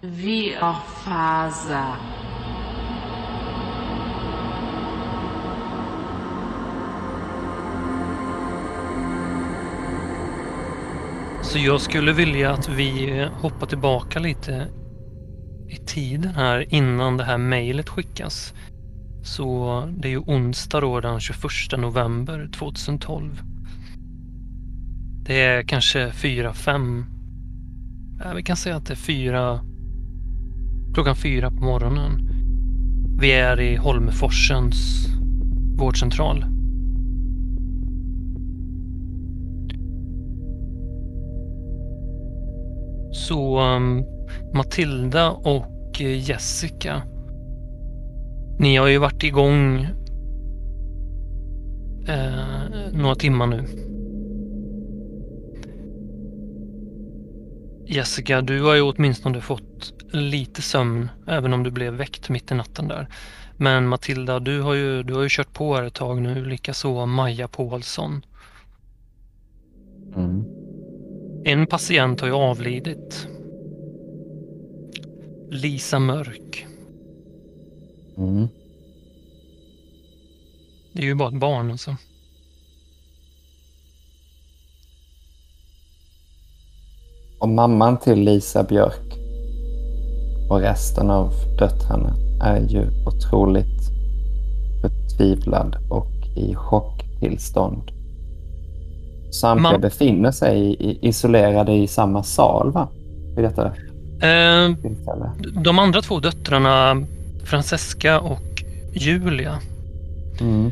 Viorfaza. Så jag skulle vilja att vi hoppar tillbaka lite i tiden här innan det här mejlet skickas. Så det är ju onsdag då den 21 november 2012. Det är kanske fyra, fem. Ja, vi kan säga att det är fyra. Klockan fyra på morgonen. Vi är i Holmeforsens vårdcentral. Så um, Matilda och eh, Jessica. Ni har ju varit igång eh, några timmar nu. Jessica, du har ju åtminstone fått lite sömn, även om du blev väckt mitt i natten där. Men Matilda, du har ju, du har ju kört på här ett tag nu, likaså Maja Paulsson. Mm. En patient har ju avlidit. Lisa Mörk. Mm. Det är ju bara ett barn alltså. Och mamman till Lisa Björk och resten av döttrarna är ju otroligt förtvivlad och i chocktillstånd. Samtliga Man- befinner sig isolerade i samma sal, va? Vid detta Eh, tillfälle. de andra två döttrarna, Francesca och Julia, Mm.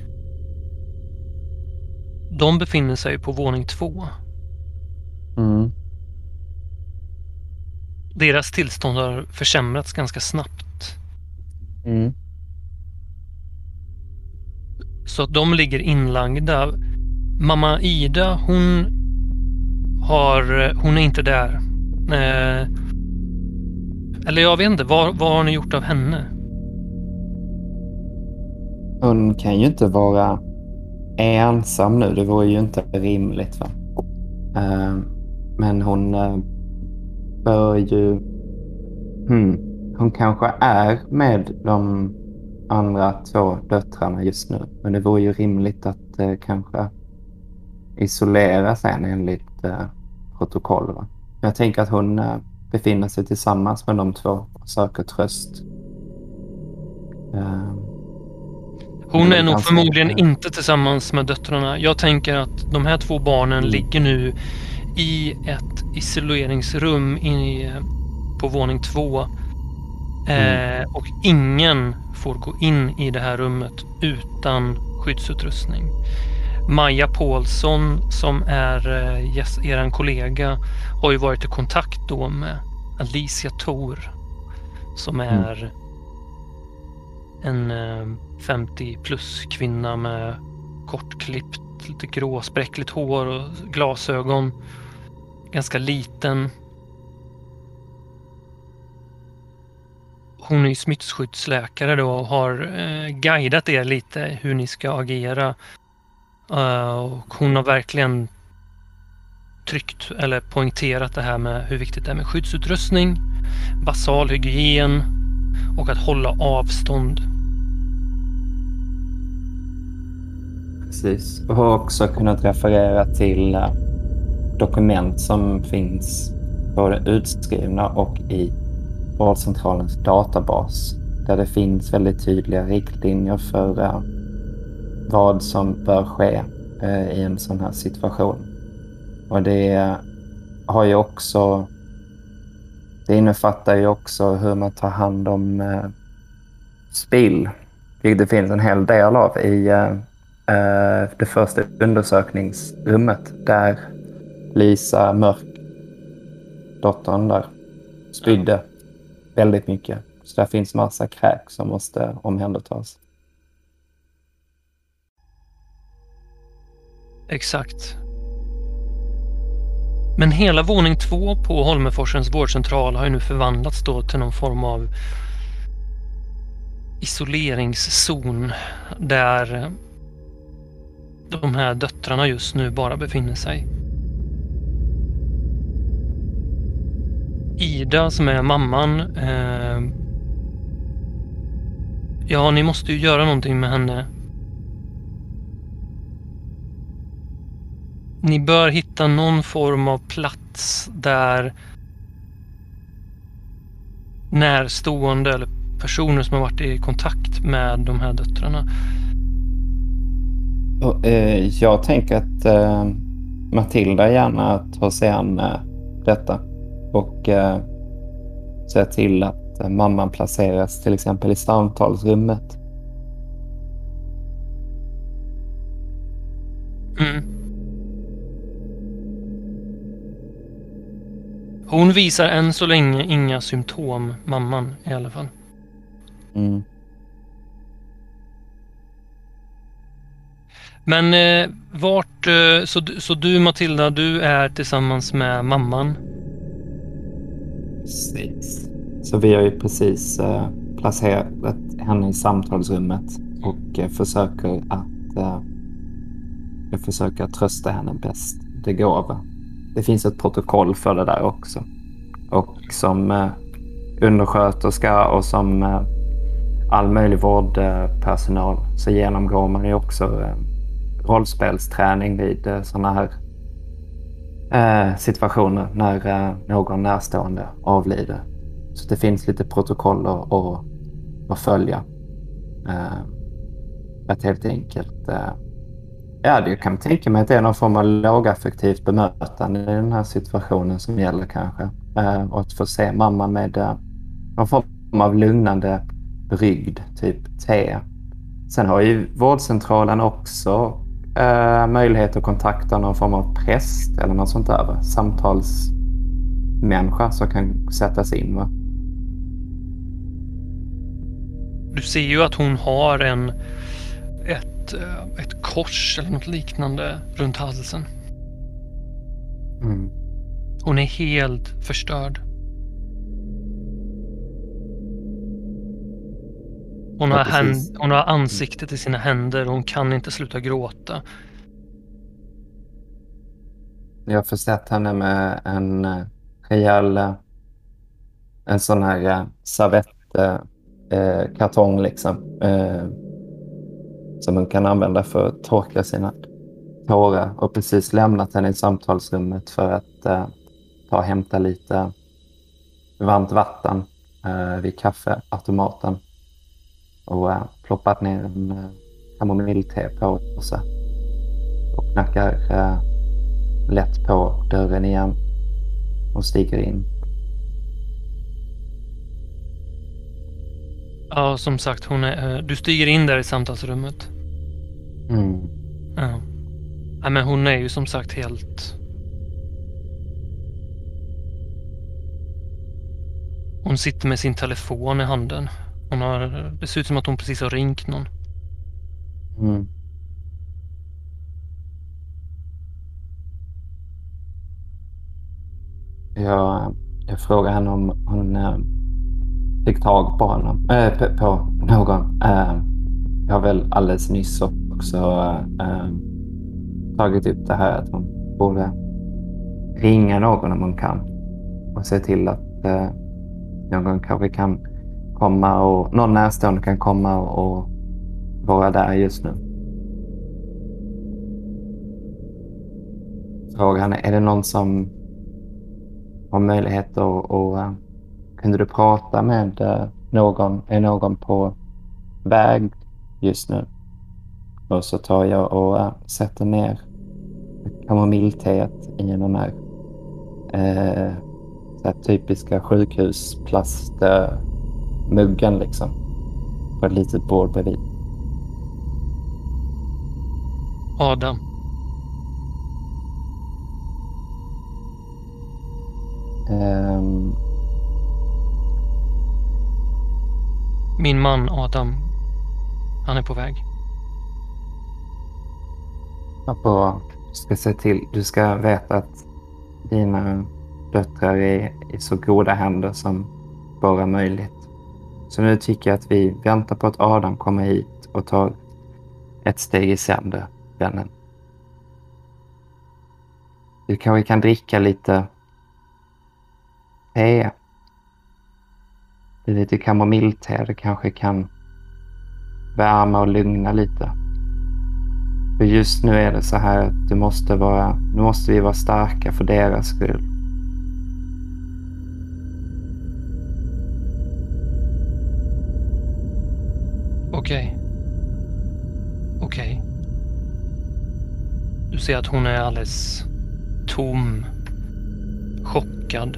de befinner sig på våning två. Mm. Deras tillstånd har försämrats ganska snabbt. Mm. Så att de ligger inlagda. Mamma Ida, hon har, hon är inte där. Eh, eller jag vet inte, vad, vad har ni gjort av henne? Hon kan ju inte vara ensam nu. Det vore ju inte rimligt. Va? Eh, men hon eh, bör ju... Hmm. Hon kanske är med de andra två döttrarna just nu. Men det vore ju rimligt att eh, kanske isolera sig enligt eh, protokoll. Va? Jag tänker att hon eh, befinner sig tillsammans med de två och söker tröst. Eh, Hon är nog förmodligen inte tillsammans med döttrarna. Jag tänker att de här två barnen Mm. ligger nu i ett isoleringsrum i, på våning två. Eh, och ingen får gå in i det här rummet utan skyddsutrustning. Maja Paulsson som är eh, Jess- eran kollega har ju varit i kontakt då med Alicia Thor som Mm. är en eh, 50 plus kvinna med kortklippt, lite gråspräckligt hår och glasögon. Ganska liten. Hon är ju smittskyddsläkare då och har eh, guidat er lite hur ni ska agera. Uh, och hon har verkligen tryckt eller poängterat det här med hur viktigt det är med skyddsutrustning, basal hygien och att hålla avstånd. Precis. Och har också kunnat referera till dokument som finns både utskrivna och i vårdcentralens databas. Där det finns väldigt tydliga riktlinjer för eh, vad som bör ske eh, i en sån här situation. Och det har ju också... Det innefattar ju också hur man tar hand om eh, spill, vilket det finns en hel del av i eh, eh det första undersökningsrummet där Lisa Mörk, dottern där, spydde väldigt mycket. Så där finns massa kräk som måste omhändertas. Exakt. Men hela våning två på Holmeforsens vårdcentral har ju nu förvandlats då till någon form av isoleringszon där de här döttrarna just nu bara befinner sig. Ida som är mamman. Eh, ja, ni måste ju göra någonting med henne. Ni bör hitta någon form av plats där närstående eller personer som har varit i kontakt med de här döttrarna. Och, eh, jag tänker att eh, Matilda gärna tar sig an eh, detta och eh, ser till att mamman placeras till exempel i samtalsrummet. Mm. Hon visar än så länge inga symptom, mamman i alla fall. Mm. Men eh, vart... Eh, så, så du Matilda, du är tillsammans med mamman? Precis. Så vi har ju precis eh, placerat henne i samtalsrummet och eh, försöker att eh, jag försöker trösta henne bäst det går. Det finns ett protokoll för det där också. Och som eh, undersköterska och som eh, all möjlig vårdpersonal så genomgår man ju också eh, rollspelsträning vid eh, sådana här Eh, situationer när eh, någon närstående avlider. Så det finns lite protokoll att, att, att följa. Eh, att helt enkelt Ja, jag kan tänka mig att det är någon form av lågaffektivt bemötande i den här situationen som gäller kanske. Och att få se mamma med någon form av lugnande brygd, typ te. Sen har ju vårdcentralen också eh, möjlighet att kontakta någon form av präst eller något sånt där. Samtalsmänniska som kan sättas in. Va? Du ser ju att hon har en ett, eh, ett kors eller något liknande runt halsen. Mm. Hon är helt förstörd. Hon, har hand, hon har ansiktet i sina händer och hon kan inte sluta gråta. Jag har försett henne med en eh, rejäl eh, en sån här eh, servettkartong eh, kartong liksom. Eh, som hon kan använda för att torka sina tårar och precis lämnat henne i samtalsrummet för att eh, ta och hämta lite varmt vatten eh, vid kaffeautomaten och eh, ploppat ner en eh, kamomillte-påse och knackar eh, lätt på dörren igen och stiger in. Ja, som sagt, hon är, du stiger in där i samtalsrummet. Mm. Ja. Nej, men hon är ju som sagt helt... Hon sitter med sin telefon i handen. Hon har, det ser ut som att hon precis har ringt någon. Mm. Jag, jag frågar henne om hon äh, fick tag på honom, äh, på, på någon. Äh, jag har väl alldeles nyss också äh, tagit upp det här att hon borde ringa någon om hon kan och se till att någon kanske kan komma och någon närstående kan komma och, vara där just nu. Frågan är, är det någon som har möjlighet att... Och, eh, kunde du prata med eh, någon? Är någon på väg just nu? Och så tar jag och eh, sätter ner kamomillteet i den här, uh, så här typiska sjukhusplastmuggen liksom. På ett litet bord bredvid. Adam. Um, Min man Adam. Han är på väg. Bra. Du ska se till, du ska veta att dina döttrar är i så goda händer som bara möjligt. Så nu tycker jag att vi väntar på att Adam kommer hit och tar ett steg i sänder, vännen. Du kanske kan dricka lite te. Lite kamomillte. Det kanske kan värma och lugna lite. För just nu är det så här att du måste vara, nu måste vi vara starka för deras skull. Okej. Okej. Du ser att hon är alldeles tom. Chockad.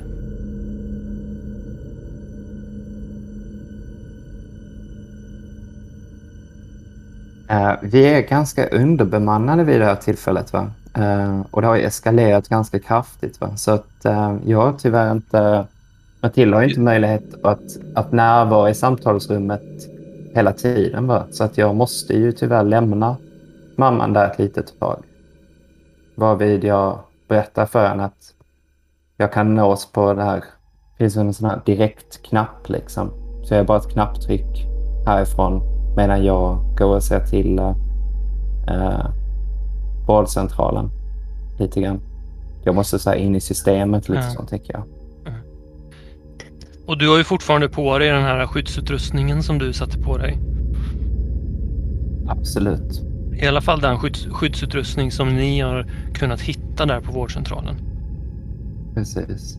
Uh, vi är ganska underbemannade vid det här tillfället. Va? Uh, och det har eskalerat ganska kraftigt. Va? Så att uh, jag har tyvärr inte... Matilda har inte möjlighet att, att närvara i samtalsrummet hela tiden. Va? Så att jag måste ju tyvärr lämna mamman där ett litet tag. Varvid jag berättar för henne att jag kan nås på det här. Det finns en sån här direktknapp liksom. Så jag är bara ett knapptryck härifrån medan jag går och ser till uh, vårdcentralen lite grann. Jag måste så in i systemet lite mm. så tänker jag. Och du har ju fortfarande på dig den här skyddsutrustningen som du satte på dig. Absolut. I alla fall den skydds skyddsutrustning som ni har kunnat hitta där på vårdcentralen. Precis.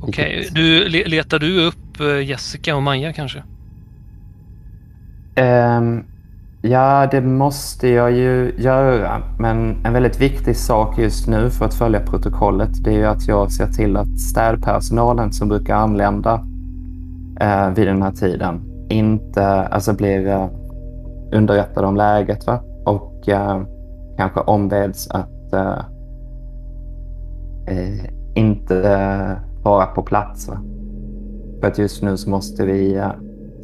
Okej, okay. du, letar du upp eh, Jessica och Maja kanske? Um, ja, det måste jag ju göra. Men en väldigt viktig sak just nu för att följa protokollet det är ju att jag ser till att städpersonalen som brukar anlända eh, vid den här tiden inte alltså blir eh, underrättade om läget va? och eh, kanske ombeds att eh, eh, inte eh, vara på plats. Va? För att just nu så måste vi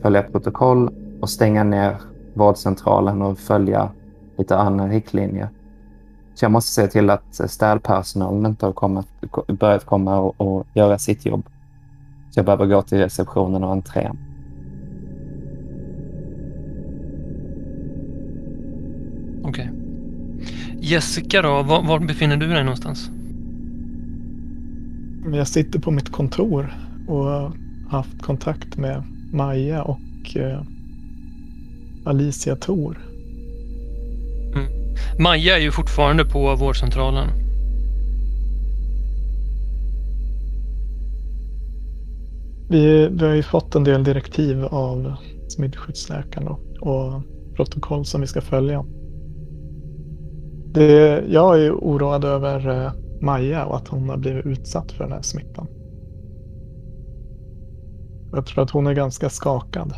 följa protokoll och stänga ner vårdcentralen och följa lite andra riktlinjer. Så jag måste se till att städpersonalen inte har kommit, börjat komma och, och göra sitt jobb. Så jag behöver gå till receptionen och entrén. Okej. Okay. Jessica då, var, var, befinner du dig någonstans? Jag sitter på mitt kontor och har haft kontakt med Maja och eh, Alicia Thor. Mm. Maja är ju fortfarande på vårdcentralen. Vi, vi har ju fått en del direktiv av smittskyddsläkaren och protokoll som vi ska följa. Det, jag är oroad över eh, Maja och att hon har blivit utsatt för den här smittan. Jag tror att hon är ganska skakad.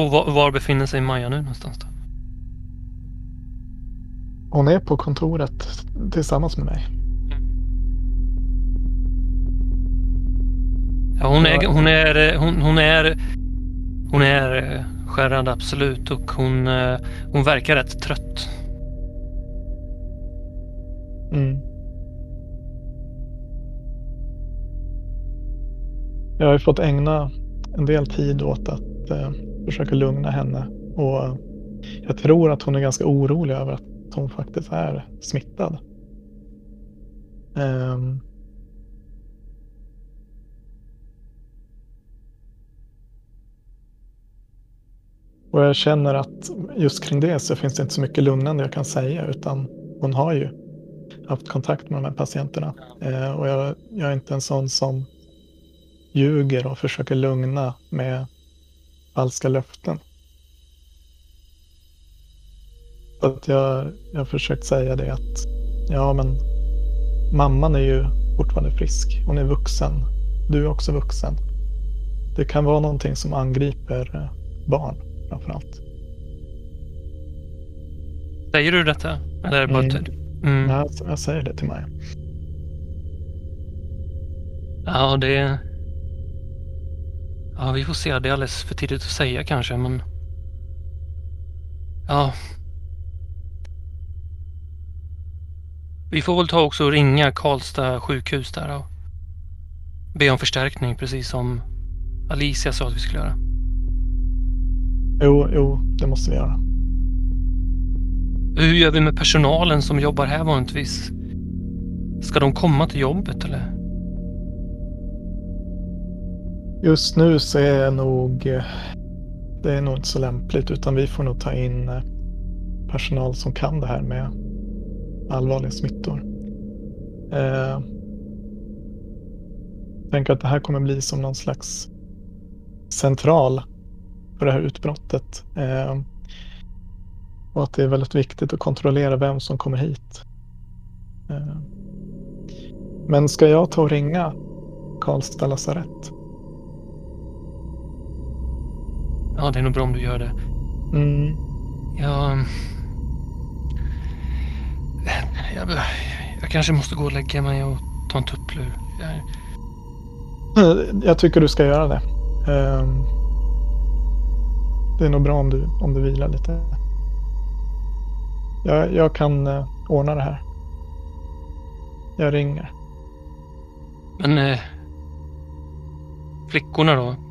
Och var, var, befinner sig Maja nu någonstans då? Hon är på kontoret tillsammans med mig. Ja, hon är, hon är, hon, hon är, hon är eh, skärrad absolut och hon, eh, hon verkar rätt trött. Mm. Jag har ju fått ägna en del tid åt att eh, försöka lugna henne. Och jag tror att hon är ganska orolig över att hon faktiskt är smittad. Um, och jag känner att just kring det så finns det inte så mycket lugnande jag kan säga utan hon har ju haft kontakt med de här patienterna. Uh, och jag, jag är inte en sån som ljuger och försöker lugna med falska löften. Så att jag, jag har försökt säga det att ja men mamman är ju fortfarande frisk. Hon är vuxen. Du är också vuxen. Det kan vara någonting som angriper eh, barn framför allt. Säger du detta? Eller bara mm. Mm. Jag, jag säger det till Maja. Ja, det, Ja, vi får se. Det är alldeles för tidigt att säga kanske, men... Ja. Vi får väl ta också och ringa Karlstad sjukhus där och be om förstärkning, precis som Alicia sa att vi skulle göra. Jo, jo, det måste vi göra. Hur gör vi med personalen som jobbar här vanligtvis? Ska de komma till jobbet eller? Just nu så är nog eh, det är nog inte så lämpligt utan vi får nog ta in eh, personal som kan det här med allvarliga smittor. Eh, jag tänker att det här kommer bli som någon slags central för det här utbrottet. Eh, och att det är väldigt viktigt att kontrollera vem som kommer hit. Eh, men ska jag ta och ringa Karlstad lasarett? Ja, det är nog bra om du gör det. Mm. Jag... Jag, jag kanske måste gå och lägga mig och ta en tupplur. Jag, Jag tycker du ska göra det. Ehm, Det är nog bra om du, om du vilar lite. Jag, jag kan eh, ordna det här. Jag ringer. men... Eh, flickorna då?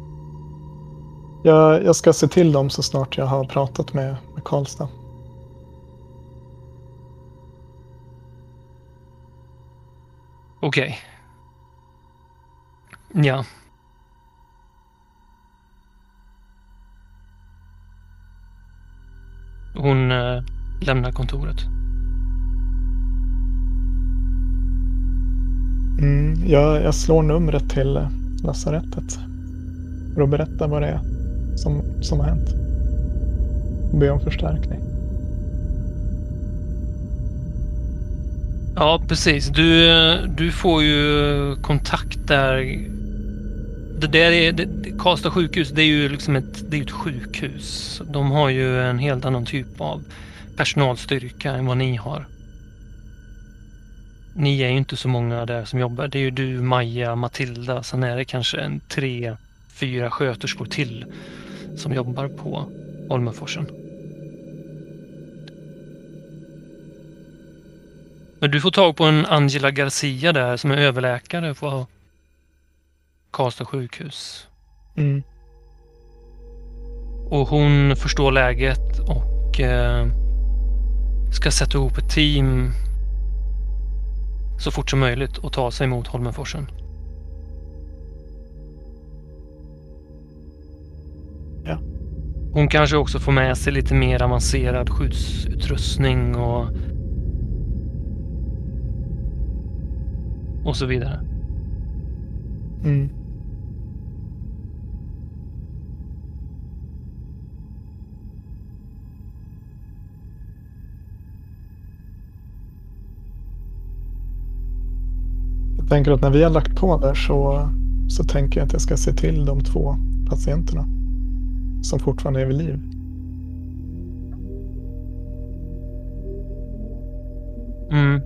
Jag, jag ska se till dem så snart jag har pratat med, med Karlstad. Okej. Ja. Hon eh, lämnar kontoret. Mm, jag, jag slår numret till eh, lasarettet. För att berätta vad det är som, som har hänt. Och be om förstärkning. Ja, precis. Du, du får ju kontakt där. Det där är, det, Karlstad sjukhus, det är ju liksom ett, det är ju ett sjukhus. De har ju en helt annan typ av personalstyrka än vad ni har. Ni är ju inte så många där som jobbar. Det är ju du, Maja, Matilda. Sen är det kanske en tre, fyra sköterskor till som jobbar på Holmenforsen. Men du får tag på en Angela Garcia där som är överläkare på Karlstad sjukhus. Mm. Och hon förstår läget och eh, ska sätta ihop ett team så fort som möjligt och ta sig mot Holmenforsen. Hon kanske också får med sig lite mer avancerad skyddsutrustning och och så vidare. Mm. Jag tänker att när vi har lagt på där så, så tänker jag att jag ska se till de två patienterna som fortfarande är vid liv. Mm.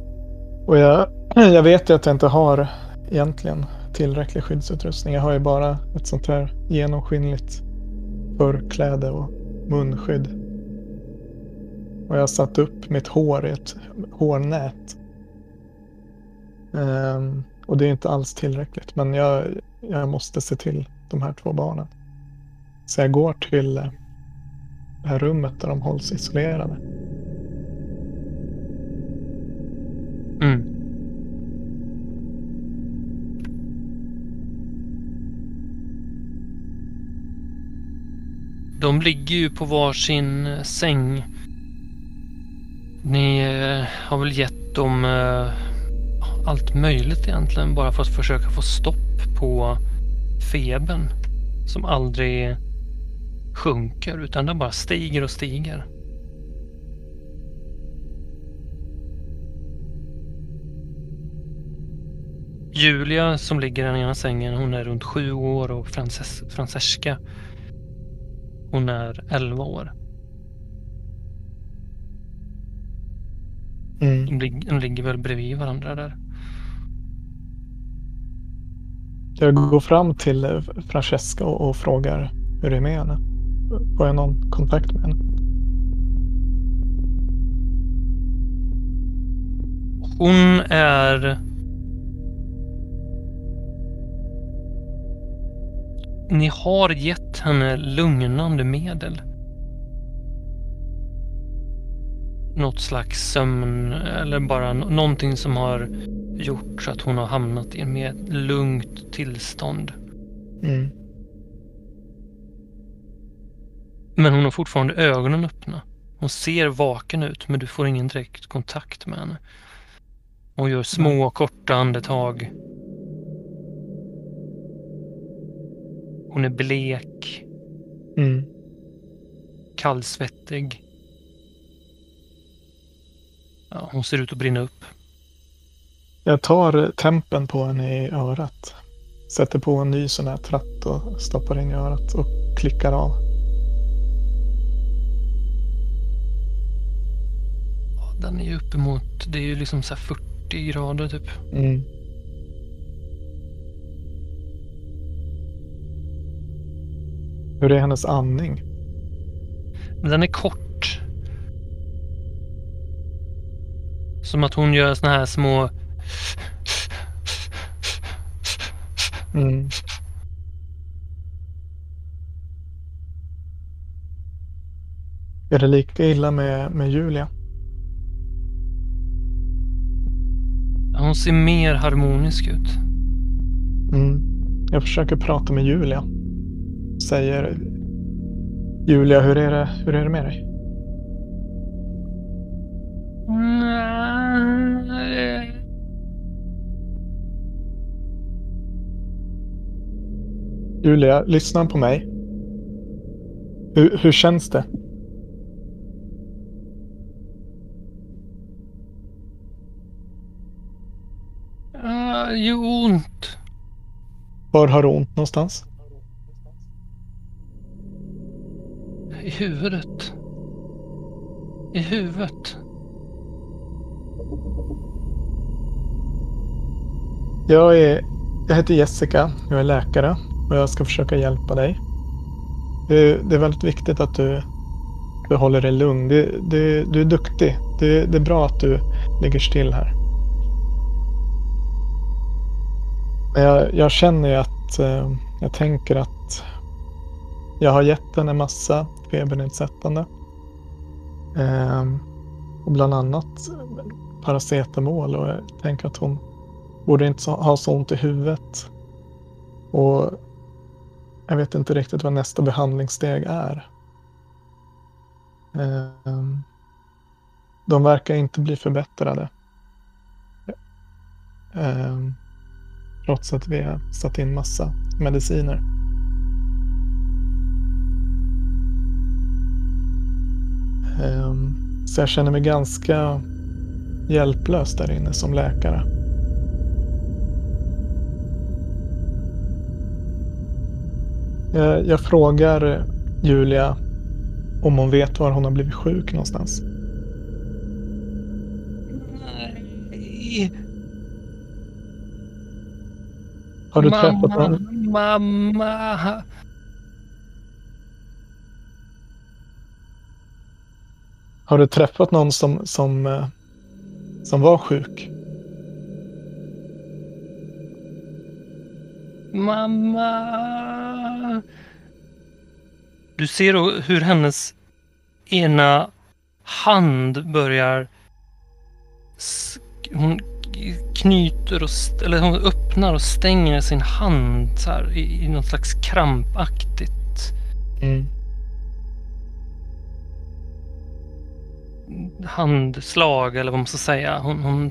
Och jag, jag vet ju att jag inte har egentligen tillräcklig skyddsutrustning. Jag har ju bara ett sånt här genomskinligt förkläde och munskydd. Och jag har satt upp mitt hår i ett hårnät. Ehm, och det är inte alls tillräckligt. Men jag, jag måste se till de här två barnen. Så jag går till eh, det här rummet där de hålls isolerade. Mm. De ligger ju på varsin eh, säng. Ni eh, har väl gett dem eh, allt möjligt egentligen bara för att försöka få stopp på febern som aldrig sjunker utan den bara stiger och stiger. Julia som ligger i den ena sängen, hon är runt sju år och Frances Francesca, hon är elva år. Mm. De, lig- de ligger väl bredvid varandra där. Jag går fram till eh, Francesca och, och frågar hur det är med henne. Får jag någon kontakt med henne? Hon är... Ni har gett henne lugnande medel. något slags sömn eller bara någonting som har gjort så att hon har hamnat i en mer lugnt tillstånd. Mm. Men hon har fortfarande ögonen öppna. Hon ser vaken ut men du får ingen direkt kontakt med henne. Hon gör små korta andetag. Hon är blek, Mm. kallsvettig. Ja, hon ser ut att brinna upp. Jag tar tempen på henne i örat. Sätter på en ny sån här tratt och stoppar in i örat och klickar av. Den är ju uppemot, det är ju liksom så här 40 grader typ. Mm. Hur är hennes andning? Men den är kort. Som att hon gör såna här små... Mm. Är det lika illa med, med Julia? Hon ser mer harmonisk ut. Mm. Jag försöker prata med Julia. Säger Julia, hur är det, hur är det med dig? Julia, lyssna på mig. Hur, hur känns det? Var har du ont någonstans? I huvudet. I huvudet. Jag, är, jag heter Jessica, jag är läkare och jag ska försöka hjälpa dig. Det, är väldigt viktigt att du, du håller dig lugn. Det, det, du är duktig. Det, det är bra att du ligger still här. Jag, jag känner ju att eh, jag tänker att jag har gett henne massa febernedsättande. Eh, och bland annat paracetamol och jag tänker att hon borde inte ha så ont i huvudet. Och jag vet inte riktigt vad nästa behandlingssteg är. Ehm, de verkar inte bli förbättrade. Ehm, Trots att vi har satt in massa mediciner. Ehm, så jag känner mig ganska hjälplös där inne som läkare. Jag, jag frågar Julia om hon vet var hon har blivit sjuk någonstans. Nej. Har du träffat mamma, någon? Mamma. Har du träffat någon som, som, eh, som var sjuk? Mamma. Du ser då hur hennes ena hand börjar... Hon knyter och... Eller hon öppnar och stänger sin hand så här i, i något slags krampaktigt Mm. handslag eller vad man ska säga. Hon, hon,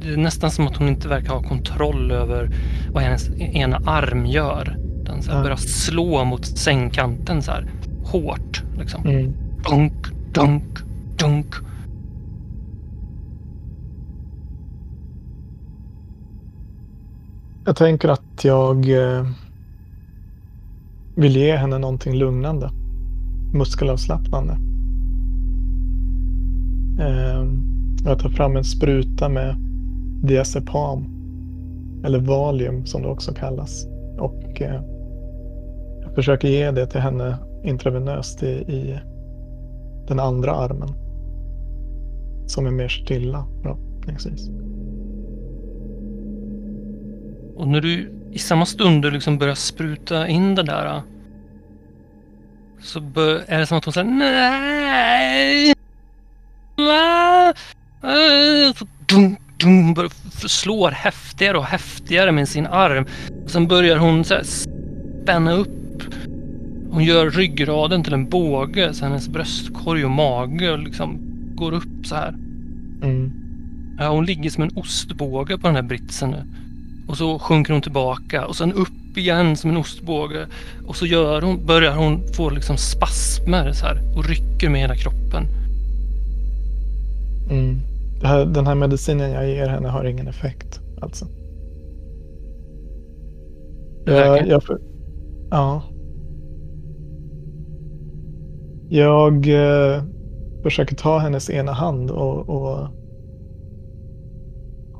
det är nästan som att hon inte verkar ha kontroll över vad hennes ena arm gör. Den så här Ja. börjar slå mot sängkanten så här hårt. Liksom. Mm. Dunk, dunk, dunk. Jag tänker att jag eh, vill ge henne någonting lugnande. Muskelavslappnande. Ehm, jag tar fram en spruta med diazepam. Eller Valium som det också kallas. Och eh, jag försöker ge det till henne intravenöst i, i den andra armen. Som är mer stilla förhoppningsvis. Och när du i samma stund du liksom börjar spruta in det där så bör, är det som att hon säger nej. Va? bör, slår häftigare och häftigare med sin arm. Sen börjar hon så här spänna upp. Hon gör ryggraden till en båge så hennes bröstkorg och mage liksom går upp så här. Mm. Ja, hon ligger som en ostbåge på den här britsen nu. Och så sjunker hon tillbaka och sen upp igen som en ostbåge. Och så gör hon, börjar hon få liksom spasmer så här och rycker med hela kroppen. Mm. Här, den här medicinen jag ger henne har ingen effekt alltså. Jag, jag, för- ja. Jag eh, försöker ta hennes ena hand och, och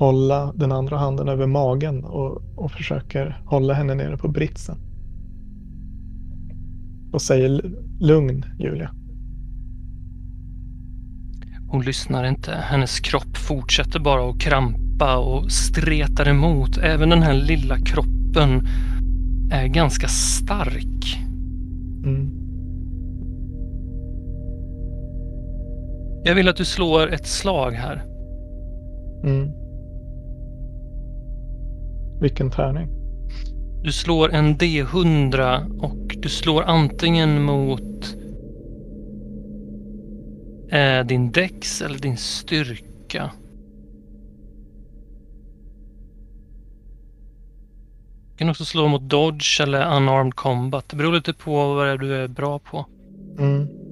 hålla den andra handen över magen och, och försöker hålla henne nere på britsen. Och säger "L- lugn Julia. Hon lyssnar inte. Hennes kropp fortsätter bara att krampa och stretar emot. Även den här lilla kroppen är ganska stark. Mm. Jag vill att du slår ett slag här. Mm. Vilken tärning. Du slår en D100 och du slår antingen mot eh, din dex eller din styrka. Du kan också slå mot dodge eller unarmed combat. Det beror lite på vad det är du är bra på. Mm.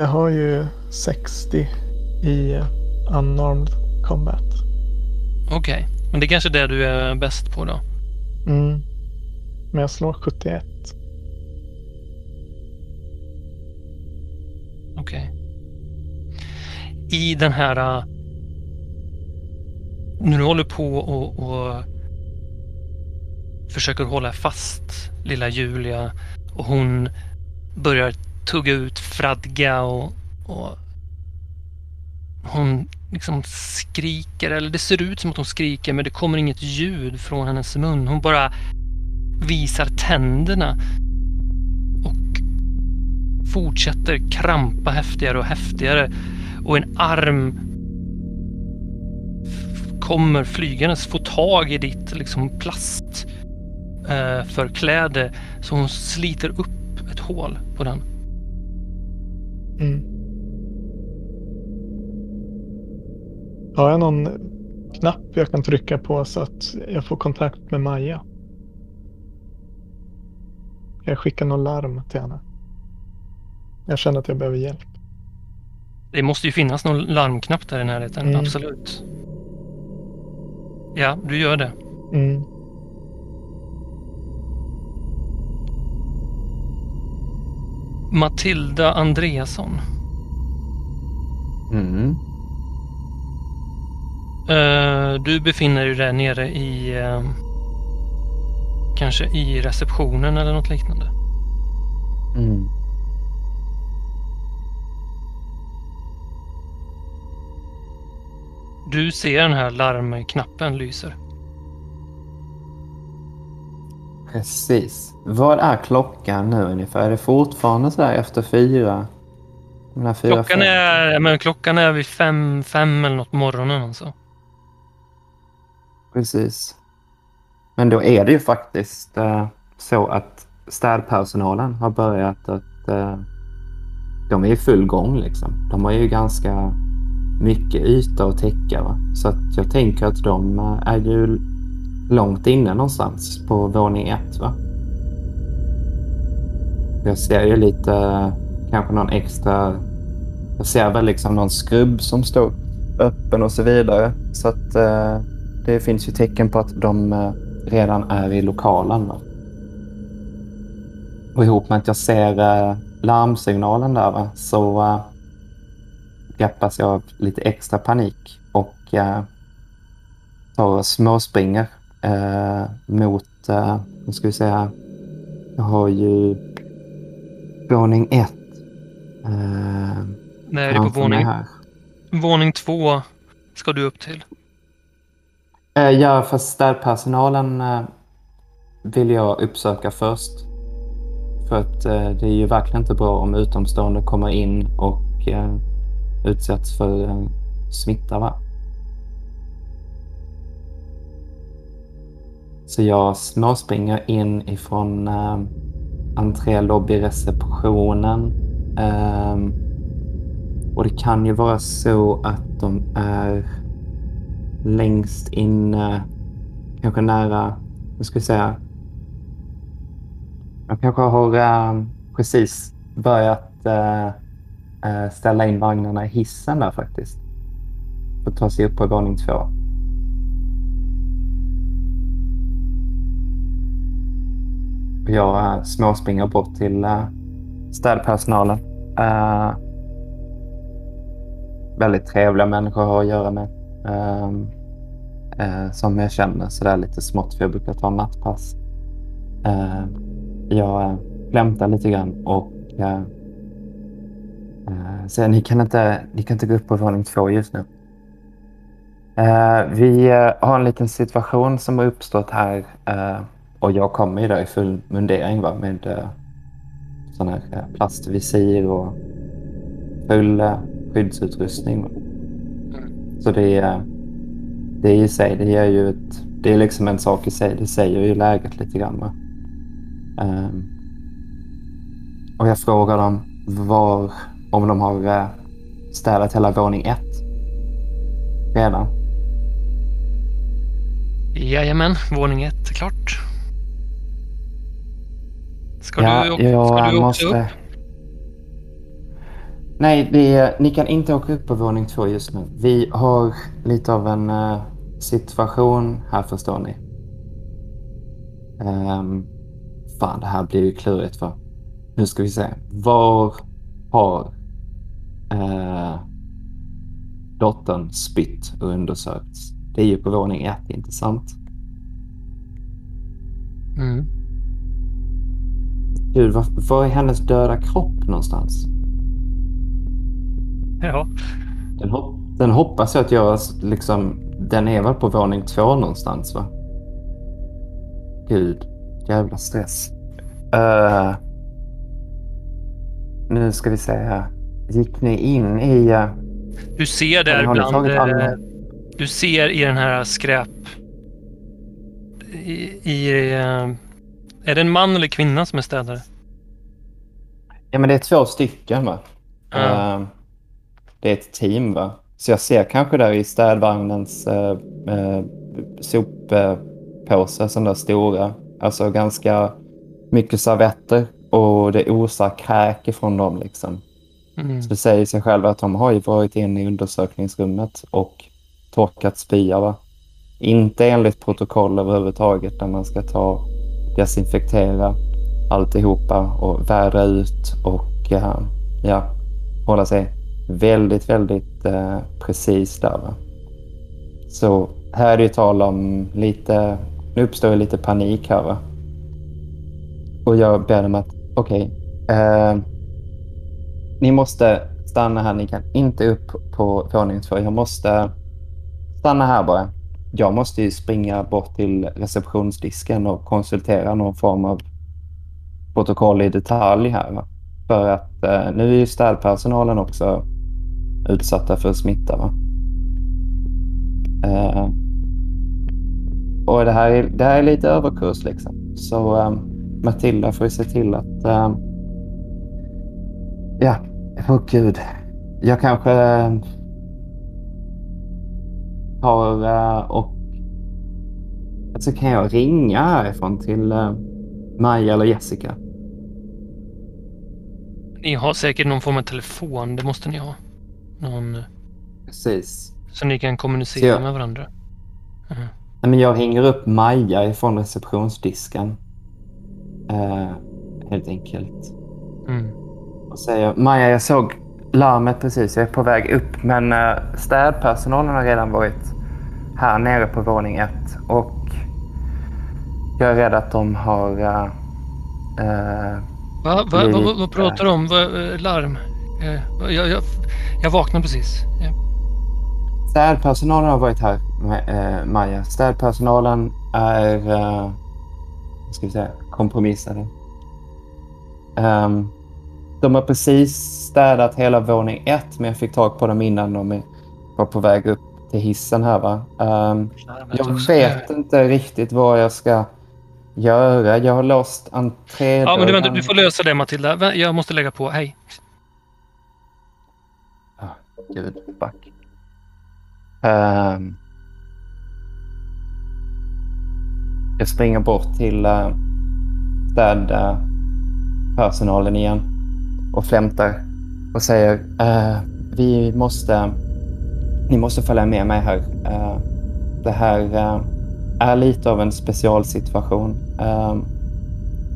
Jag har ju 60 i unarmed combat. Okej, men det är kanske det du är bäst på då. Mm. Men jag slår 71. Okej. I den här... äh, När du håller på och, och försöker hålla fast lilla Julia och hon börjar tugga ut fradga och, och hon liksom skriker, eller det ser ut som att hon skriker men det kommer inget ljud från hennes mun. Hon bara visar tänderna och fortsätter krampa häftigare och häftigare och en arm kommer flygandes, få tag i ditt liksom plast eh, förkläde så hon sliter upp ett hål på den. Mm. Har jag någon knapp jag kan trycka på så att jag får kontakt med Maja? Jag skicka någon larm till henne? Jag känner att jag behöver hjälp. Det måste ju finnas någon larmknapp där i närheten, Mm. absolut. Ja, du gör det. Mm. Matilda Andreasson. Mm. Eh, du befinner dig där nere i... eh, kanske i receptionen eller något liknande. Mm. Du ser den här larmknappen lyser. Precis. Vad är klockan nu ungefär? Är det fortfarande så där efter fyra? Fyra Klockan fem? är, men klockan är vid fem, fem eller något på morgonen alltså. Precis. Men då är det ju faktiskt eh, så att städpersonalen har börjat att... Eh, de är i full gång liksom. De har ju ganska mycket yta att täcka. Va? Så att jag tänker att de eh, är ju långt inne någonstans på våning ett. Va? Jag ser ju lite, kanske någon extra... Jag ser väl liksom någon skrubb som står öppen och så vidare. Så att eh, det finns ju tecken på att de eh, redan är i lokalen. Va? Och ihop med att jag ser eh, larmsignalen där va? så eh, greppas jag av lite extra panik och eh, tar och småspringer eh, mot, eh, nu ska vi säga, jag har ju våning ett. Eh, När är det på framför mig våning, här. våning två ska du upp till? Eh, ja, fast städpersonalen eh, vill jag uppsöka först. För att eh, det är ju verkligen inte bra om utomstående kommer in och eh, utsätts för eh, smitta. Va? Så jag småspringer in ifrån eh, entrélobbyreceptionen. Eh, och det kan ju vara så att de är längst inne, kanske nära, vad ska jag säga, jag kanske har eh, precis börjat eh, eh, ställa in vagnarna i hissen där faktiskt. För att ta sig upp på våning två. Jag eh, småspringer bort till eh, städpersonalen. Eh, väldigt trevliga människor att ha att göra med. Ehm, som jag känner sådär lite smått för jag brukar ta nattpass. Ehm, jag flämtar lite grann och säger ni kan, inte, ni kan inte gå upp på våning två just nu. Vi har en liten situation som har uppstått här och jag kommer ju där i full mundering va, med äh, sån här plastvisir och full äh, skyddsutrustning. Så det är, det i sig, det är ju ett, det är liksom en sak i sig. Det säger ju läget lite grann. Va? Um, och jag frågar dem var, om de har uh, städat hela våning ett redan. Jajamän, våning ett är klart. Ska ja, du, ska jag du måste... upp? Nej, det, ni kan inte åka upp på våning två just nu. Vi har lite av en uh, situation här förstår ni. Um, fan, det här blir ju klurigt för. Nu ska vi se. Var har uh, dottern spytt och undersökts? Det är ju på våning ett, inte sant? Mm. Gud, var, var är hennes döda kropp någonstans? Ja. Den, hop den hoppas jag att jag liksom... Den är väl på våning två någonstans va? Gud, jävla stress. Uh, nu ska vi se här. Gick ni in i... Uh, Du ser där bland... eh, alla- Du ser i den här skräp... I... i eh, är det en man eller kvinna som är städare? ja, men det är två stycken va? Ja. Uh, det är ett team va? Så jag ser kanske där i städvagnens uh, uh, soppåse, sådana där stora. Alltså ganska mycket servetter och det osar kräk ifrån dem liksom. Mm. Så det säger sig själv att de har ju varit inne i undersökningsrummet och torkat spya. Va? Inte enligt protokoll överhuvudtaget där man ska ta desinfektera alltihopa och vädra ut och ja, hålla sig väldigt, väldigt eh, precis där. Va? Så här är det ju tal om lite, nu uppstår lite panik här. Va? Och jag ber dem att, okej, eh, ni måste stanna här. Ni kan inte upp på våning två. Jag måste stanna här bara. Jag måste ju springa bort till receptionsdisken och konsultera någon form av protokoll i detalj här. Va? För att eh, nu är ju städpersonalen också utsatta för smitta. Va? Eh, och det här, är, det här är lite överkurs liksom. Så eh, Matilda får ju se till att eh, Ja, åh gud. Jag kanske eh, har och... Alltså kan jag ringa härifrån till eh, Maja eller Jessica? Ni har säkert någon form av telefon, det måste ni ha. Någon, Precis. så ni kan kommunicera jag- med varandra. Mhm. Nej, men jag ringer upp Maja ifrån receptionsdisken. Eh, helt enkelt. Mm. Och säger Maja, jag såg larmet precis. Jag är på väg upp. Men eh, städpersonalen har redan varit här nere på våning ett. Och jag är rädd att de har... eh, eh, Va, va, va, vad, pratar du om? Eh, larm? Eh, Jag, jag, jag vaknade precis. Städpersonalen har varit här, eh, Maja. Städpersonalen är, eh, vad ska vi säga, kompromissade. Um, de har precis städat hela våning ett, men jag fick tag på dem innan de var på väg upp till hissen här. Va? Um, jag vet inte riktigt vad jag ska göra. Jag har låst entrédörren. Ja, men du, vänta, du får lösa det Matilda. Jag måste lägga på. Hej. Oh, gud, fuck. Um, jag springer bort till uh, städpersonalen igen och flämtar och säger uh, vi måste, ni måste följa med mig här. Uh, det här uh, är lite av en specialsituation.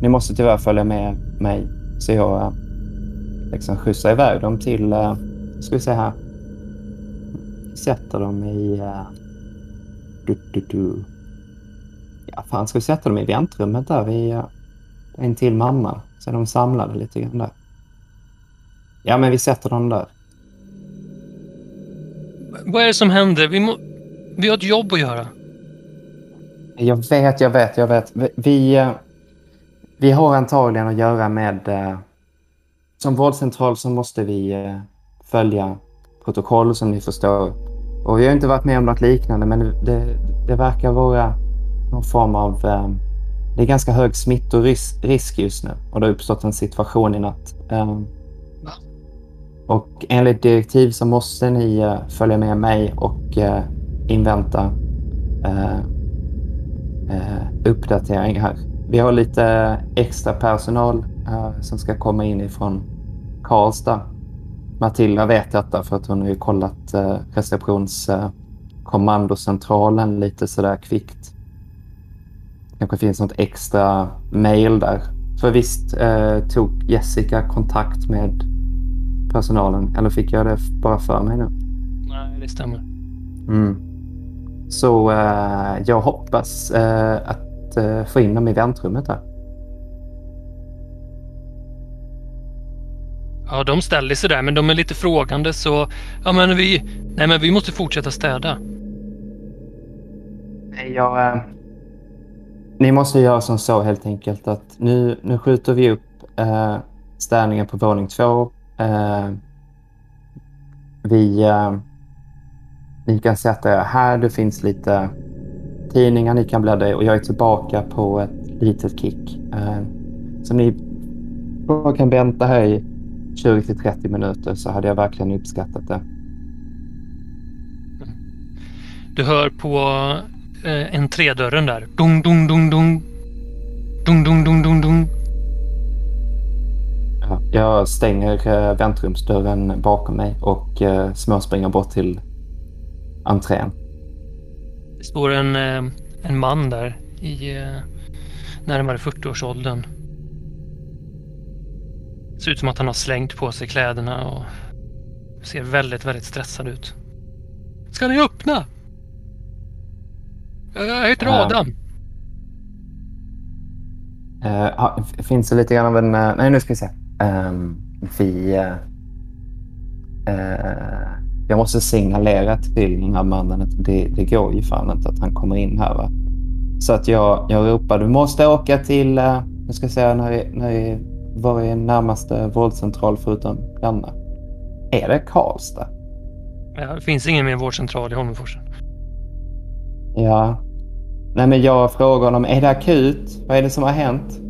ni måste tyvärr följa med mig så jag liksom skjutsar iväg dem till, ska vi se här, sätter dem i... Uh, du, du, du. Ja, fan ska vi sätta dem i väntrummet där vid uh, en till mamma. Så är de samlade lite grann där. Ja, men vi sätter dem där. Vad är det som händer? Vi, må... vi har ett jobb att göra. Jag vet, jag vet, jag vet. Vi, vi har antagligen att göra med... Uh, som vårdcentral så måste vi uh, följa protokoll som ni förstår. Och vi har inte varit med om något liknande men det, det verkar vara någon form av... Eh, det är ganska hög smittorisk just nu och det har uppstått en situation i natt. Och enligt direktiv så måste ni eh, följa med mig och eh, invänta eh, eh, uppdatering här. Vi har lite extra personal som ska komma in ifrån Karlstad Matilda vet detta för att hon har ju kollat eh, receptionskommandocentralen eh, lite sådär kvickt. kanske finns något extra mail där. För visst eh, tog Jessica kontakt med personalen eller fick jag det bara för mig nu? Nej, det stämmer. Mm. Så eh, jag hoppas eh, att eh, få in dem i väntrummet där. Ja, de ställer sig där, men de är lite frågande så... Ja, men vi... Nej, men vi måste fortsätta städa. Jag... Äh, ni måste göra som så helt enkelt att nu, nu skjuter vi upp äh, städningen på våning två. Eh, vi... eh, ni kan sätta er här. Det finns lite tidningar ni kan bläddra i och jag är tillbaka på ett litet kick. Eh, så ni kan vänta här i 20 till 30 minuter så hade jag verkligen uppskattat det. Du hör på eh, entrédörren där. Dung, dung, dung, dung. Dung, dung, dung, dung, dung. Ja, jag stänger eh, väntrumsdörren bakom mig och eh, småspringer bort till entrén. Det står en, eh, en man där i närmare 40-årsåldern. Ser ut som att han har slängt på sig kläderna och ser väldigt, väldigt stressad ut. Ska ni öppna? Jag heter Adam. Uh, uh, finns det lite grann av en... Uh, nej, nu ska vi se. Um, vi... jag måste signalera till den här mannen att det, det går ju fan inte att han kommer in här. Va? Så att jag, jag ropar, du måste åka till... ska jag säga när, när var är närmaste vårdcentral förutom denna? Är det Karlstad? Ja, det finns ingen mer vårdcentral i Holmenforsen. Ja. Nej, men jag frågar honom, är det akut? Vad är det som har hänt?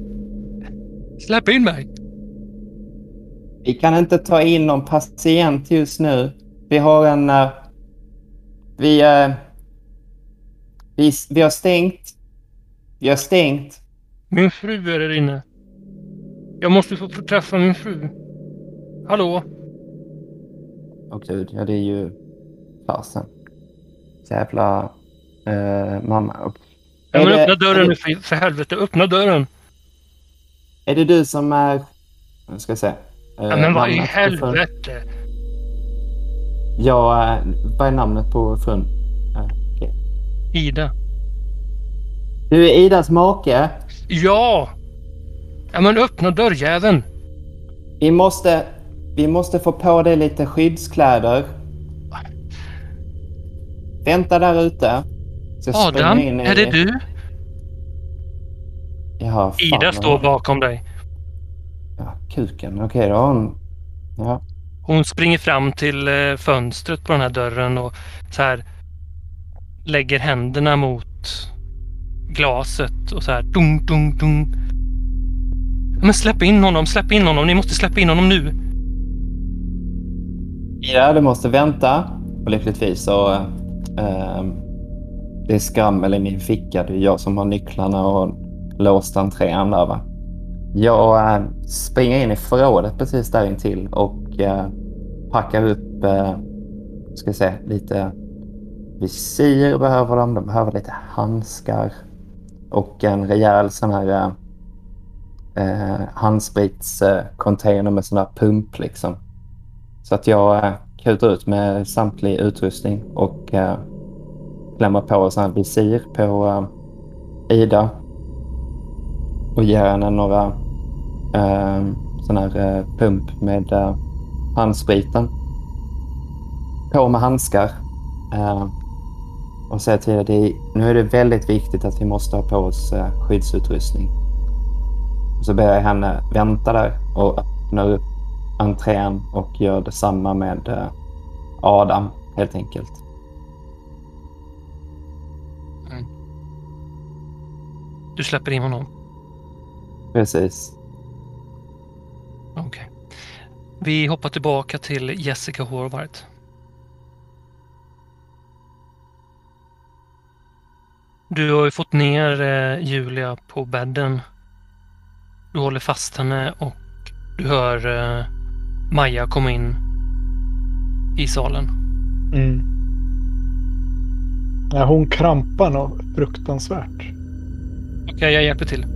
Släpp in mig! Vi kan inte ta in någon patient just nu. Vi har en... Uh, vi, uh, vi... Vi har stängt. Vi har stängt. Min fru är där inne. Jag måste få träffa min fru. Hallå? Åh gud, ja det är ju fasen. Jävla uh, mamma. Och, ja, men öppna dörren nu för, för helvete. Öppna dörren. Är det du som är... Nu ska jag se. Uh, ja, men vad i helvete? Ja, uh, vad är namnet på frun? Okay. Ida. Du är Idas make? Ja! Ja men öppna dörrjäveln! Vi måste... Vi måste få på dig lite skyddskläder. vänta där ute. Adam, in i- är det du? Jaha, fan, Ida står bakom dig. Ja, kuken. Okej, då har hon... Ja. Hon springer fram till eh, fönstret på den här dörren och så här lägger händerna mot glaset och så här dung, dung, dung. Men släpp in honom, släpp in honom. Ni måste släppa in honom nu. Ida, du måste vänta. Och lyckligtvis så... ehm, det är skrammel i min ficka. Det är jag som har nycklarna och låst entrén där va. Jag eh, springer in i förrådet precis där intill och eh, packar upp, eh, ska jag säga, lite visir behöver de. De behöver lite handskar och en rejäl sån här eh, eh, handspritscontainer med sån här pump liksom. Så att jag eh, kutar ut med samtlig utrustning och eh, klämmer på sån här visir på eh, Ida och ger henne några eh, sån här eh, pump med eh, handspriten. På med handskar. Eh, och säger till är, nu är det väldigt viktigt att vi måste ha på oss eh, skyddsutrustning. Och så ber jag henne vänta där och öppnar upp entrén och gör detsamma med eh, Adam helt enkelt. Du släpper in honom. Precis. Okej. Vi hoppar tillbaka till Jessica Horvath. Du har ju fått ner eh, Julia på bädden. Du håller fast henne och du hör eh, Maja komma in i salen. Mm. Ja, hon krampar något fruktansvärt. Okej, jag hjälper till.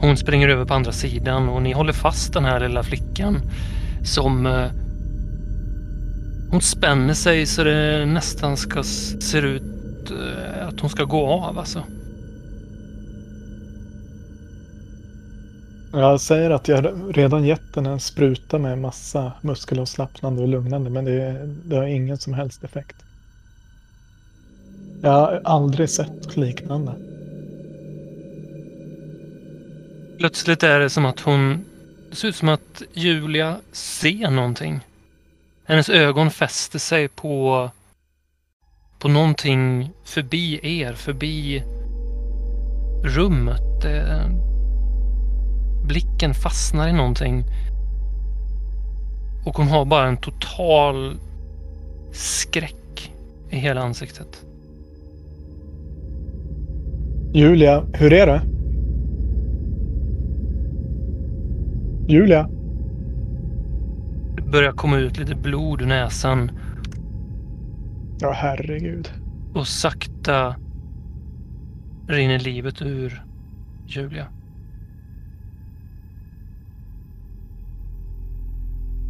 Hon springer över på andra sidan och ni håller fast den här lilla flickan som eh, hon spänner sig så det nästan ska ser ut eh, att hon ska gå av alltså. Jag säger att jag redan gett den en spruta med massa muskelavslappnande och lugnande men det, det har ingen som helst effekt. Jag har aldrig sett liknande. Plötsligt är det som att hon... Det ser ut som att Julia ser någonting. Hennes ögon fäster sig på... På någonting förbi er, förbi rummet. Det, blicken fastnar i någonting. Och hon har bara en total skräck i hela ansiktet. Julia, hur är det? Julia? Det börjar komma ut lite blod ur näsan Ja, herregud. och sakta rinner livet ur Julia.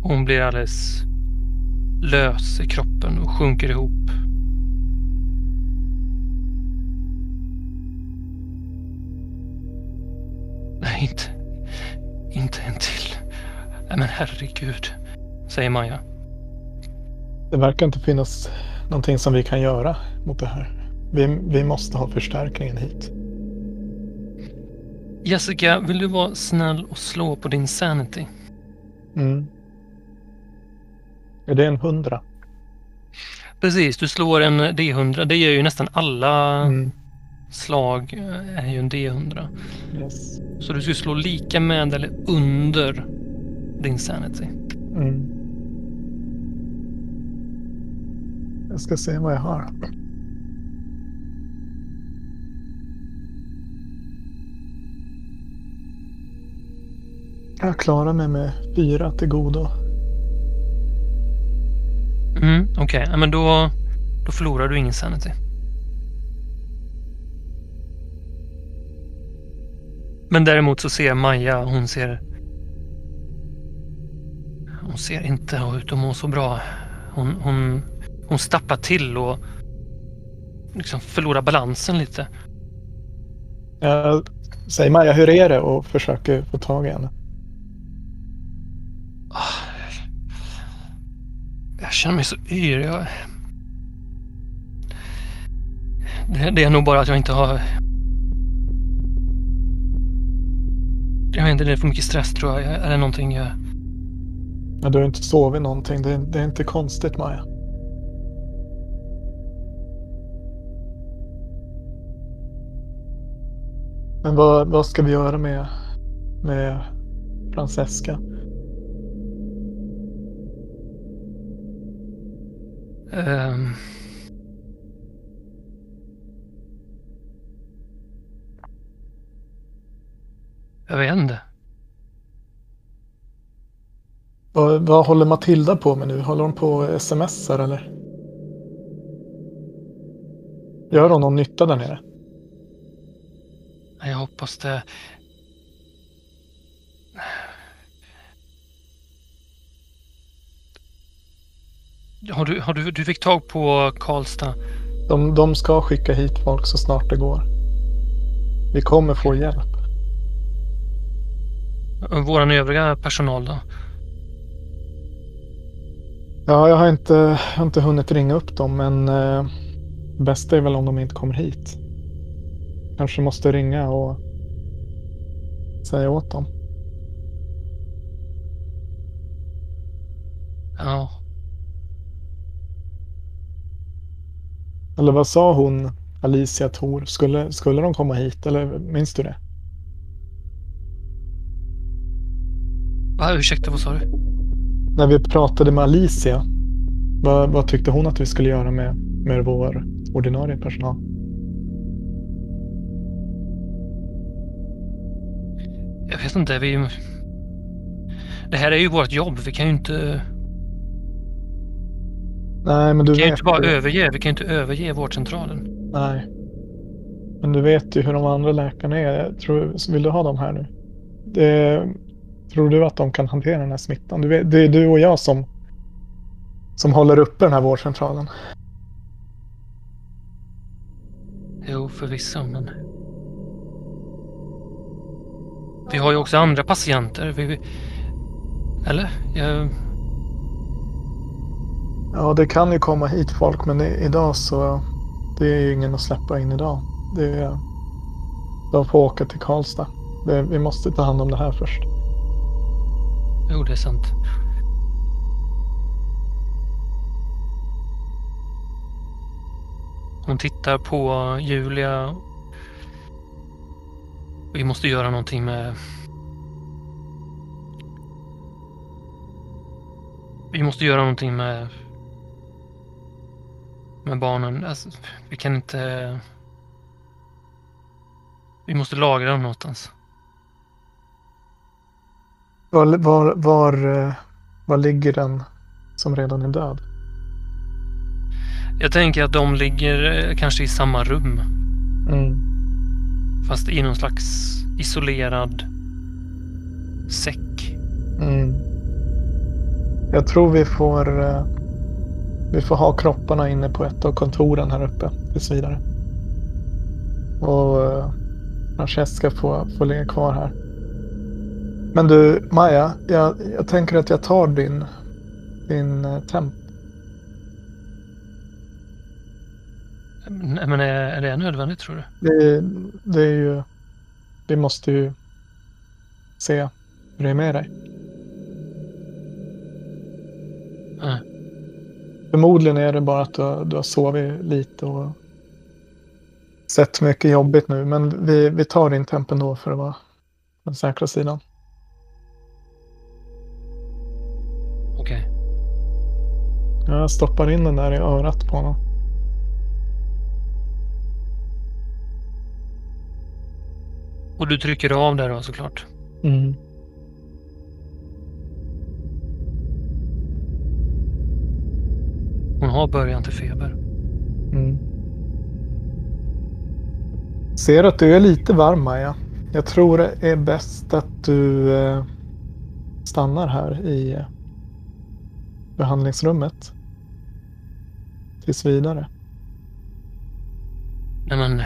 Hon blir alldeles lös i kroppen och sjunker ihop. Nej, inte, inte en till. Men herregud, säger Maja. Det verkar inte finnas någonting som vi kan göra mot det här. Vi, vi måste ha förstärkningen hit. Jessica, vill du vara snäll och slå på din sanity? Mm. Är det en hundra? Precis, du slår en D100. Det gör ju nästan alla Mm. Slag eh, är ju en D100. Yes. Så du ska slå lika med eller under din sanity. Mm. Jag ska se vad jag har. Jag klarar mig med fyra till godo. Mm, Okej, ja, men då, då förlorar du ingen sanity. Men däremot så ser Maja, hon ser... Hon ser inte ut att må så bra. Hon, hon, hon stappar till och liksom förlorar balansen lite. Jag säger Maja, hur är det? Och försöker få tag i henne. känner mig så yr. Jag... Det, det är nog bara att jag inte har... Jag vet inte, det är för mycket stress tror jag. Är det någonting jag... Ja, du har inte sovit någonting. Det, det är inte konstigt Maja. Men vad, vad ska vi göra med, med Francesca? Ehm. Jag vet inte. Vad, vad håller Matilda på med nu? Håller hon på och smsar eller? Gör hon någon nytta där nere? Jag hoppas det. Har du, har du, du fick tag på Karlstad? De, de ska skicka hit folk så snart det går. Vi kommer få hjälp. Våran övriga personal då? Ja, jag har inte, jag har inte hunnit ringa upp dem, men eh, bästa är väl om de inte kommer hit. Kanske måste ringa och säga åt dem. Ja. Eller vad sa hon, Alicia Thor? Skulle, skulle de komma hit? Eller minns du det? Va, ursäkta, vad sa du? När vi pratade med Alicia, vad, vad tyckte hon att vi skulle göra med, med vår ordinarie personal? Jag vet inte, vi... Det här är ju vårt jobb, vi kan ju inte... Nej, men du Vi kan ju inte bara ju- överge, vi kan ju inte överge vårdcentralen. Nej. Men du vet ju hur de andra läkarna är. Jag Tror, vill du ha dem här nu? Det, tror du att de kan hantera den här smittan? Du vet, det är du och jag som, som håller uppe den här vårdcentralen. Jo, förvisso, men... Vi har ju också andra patienter. Vi... Eller? Jag... Ja, det kan ju komma hit folk, men i, idag så... Det är ju ingen att släppa in idag. Det är, de får åka till Karlstad. Det, vi måste ta hand om det här först. Jo, det är sant. Hon tittar på Julia. Vi måste göra någonting med... Vi måste göra någonting med... Med barnen. Alltså, vi kan inte... Vi måste lagra dem någonstans. Var, var, var, eh, var ligger den som redan är död? Jag tänker att de ligger eh, kanske i samma rum. Mm. Fast i någon slags isolerad säck. Mm. Jag tror vi får, eh, vi får ha kropparna inne på ett av kontoren här uppe tills vidare. Och Francesca får, får ligga kvar här. Men du, Maja, jag, jag tänker att jag tar din, din eh, temp. Men är, är det nödvändigt tror du? Det, det är ju... Vi måste ju se hur det är med dig. Nej. Förmodligen är det bara att du, du har sovit lite och sett mycket jobbigt nu. Men vi, vi tar din temp ändå för att vara på den säkra sidan. Okej. Jag stoppar in den där i örat på honom. Och du trycker av där då såklart? Mm. Hon har början till feber. Mm. Ser att du är lite varm Maja. Jag tror det är bäst att du eh, stannar här i eh, behandlingsrummet. Tills vidare. Nej men...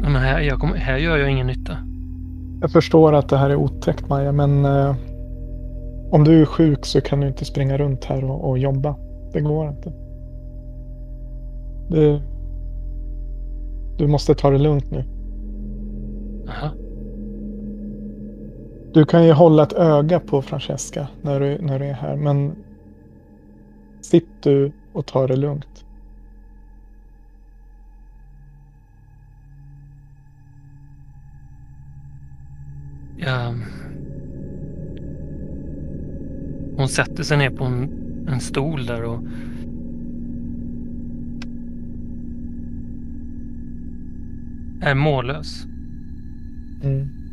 Nej men här, kommer, här gör jag ingen nytta. Jag förstår att det här är otäckt Maja, men eh, om du är sjuk så kan du inte springa runt här och, och jobba. Det går inte. Du, du måste ta det lugnt nu. Aha. Du kan ju hålla ett öga på Francesca när du, när du är här, men sitt du och ta det lugnt. Ja. Hon sätter sig ner på en, en stol där och är mållös. Mm.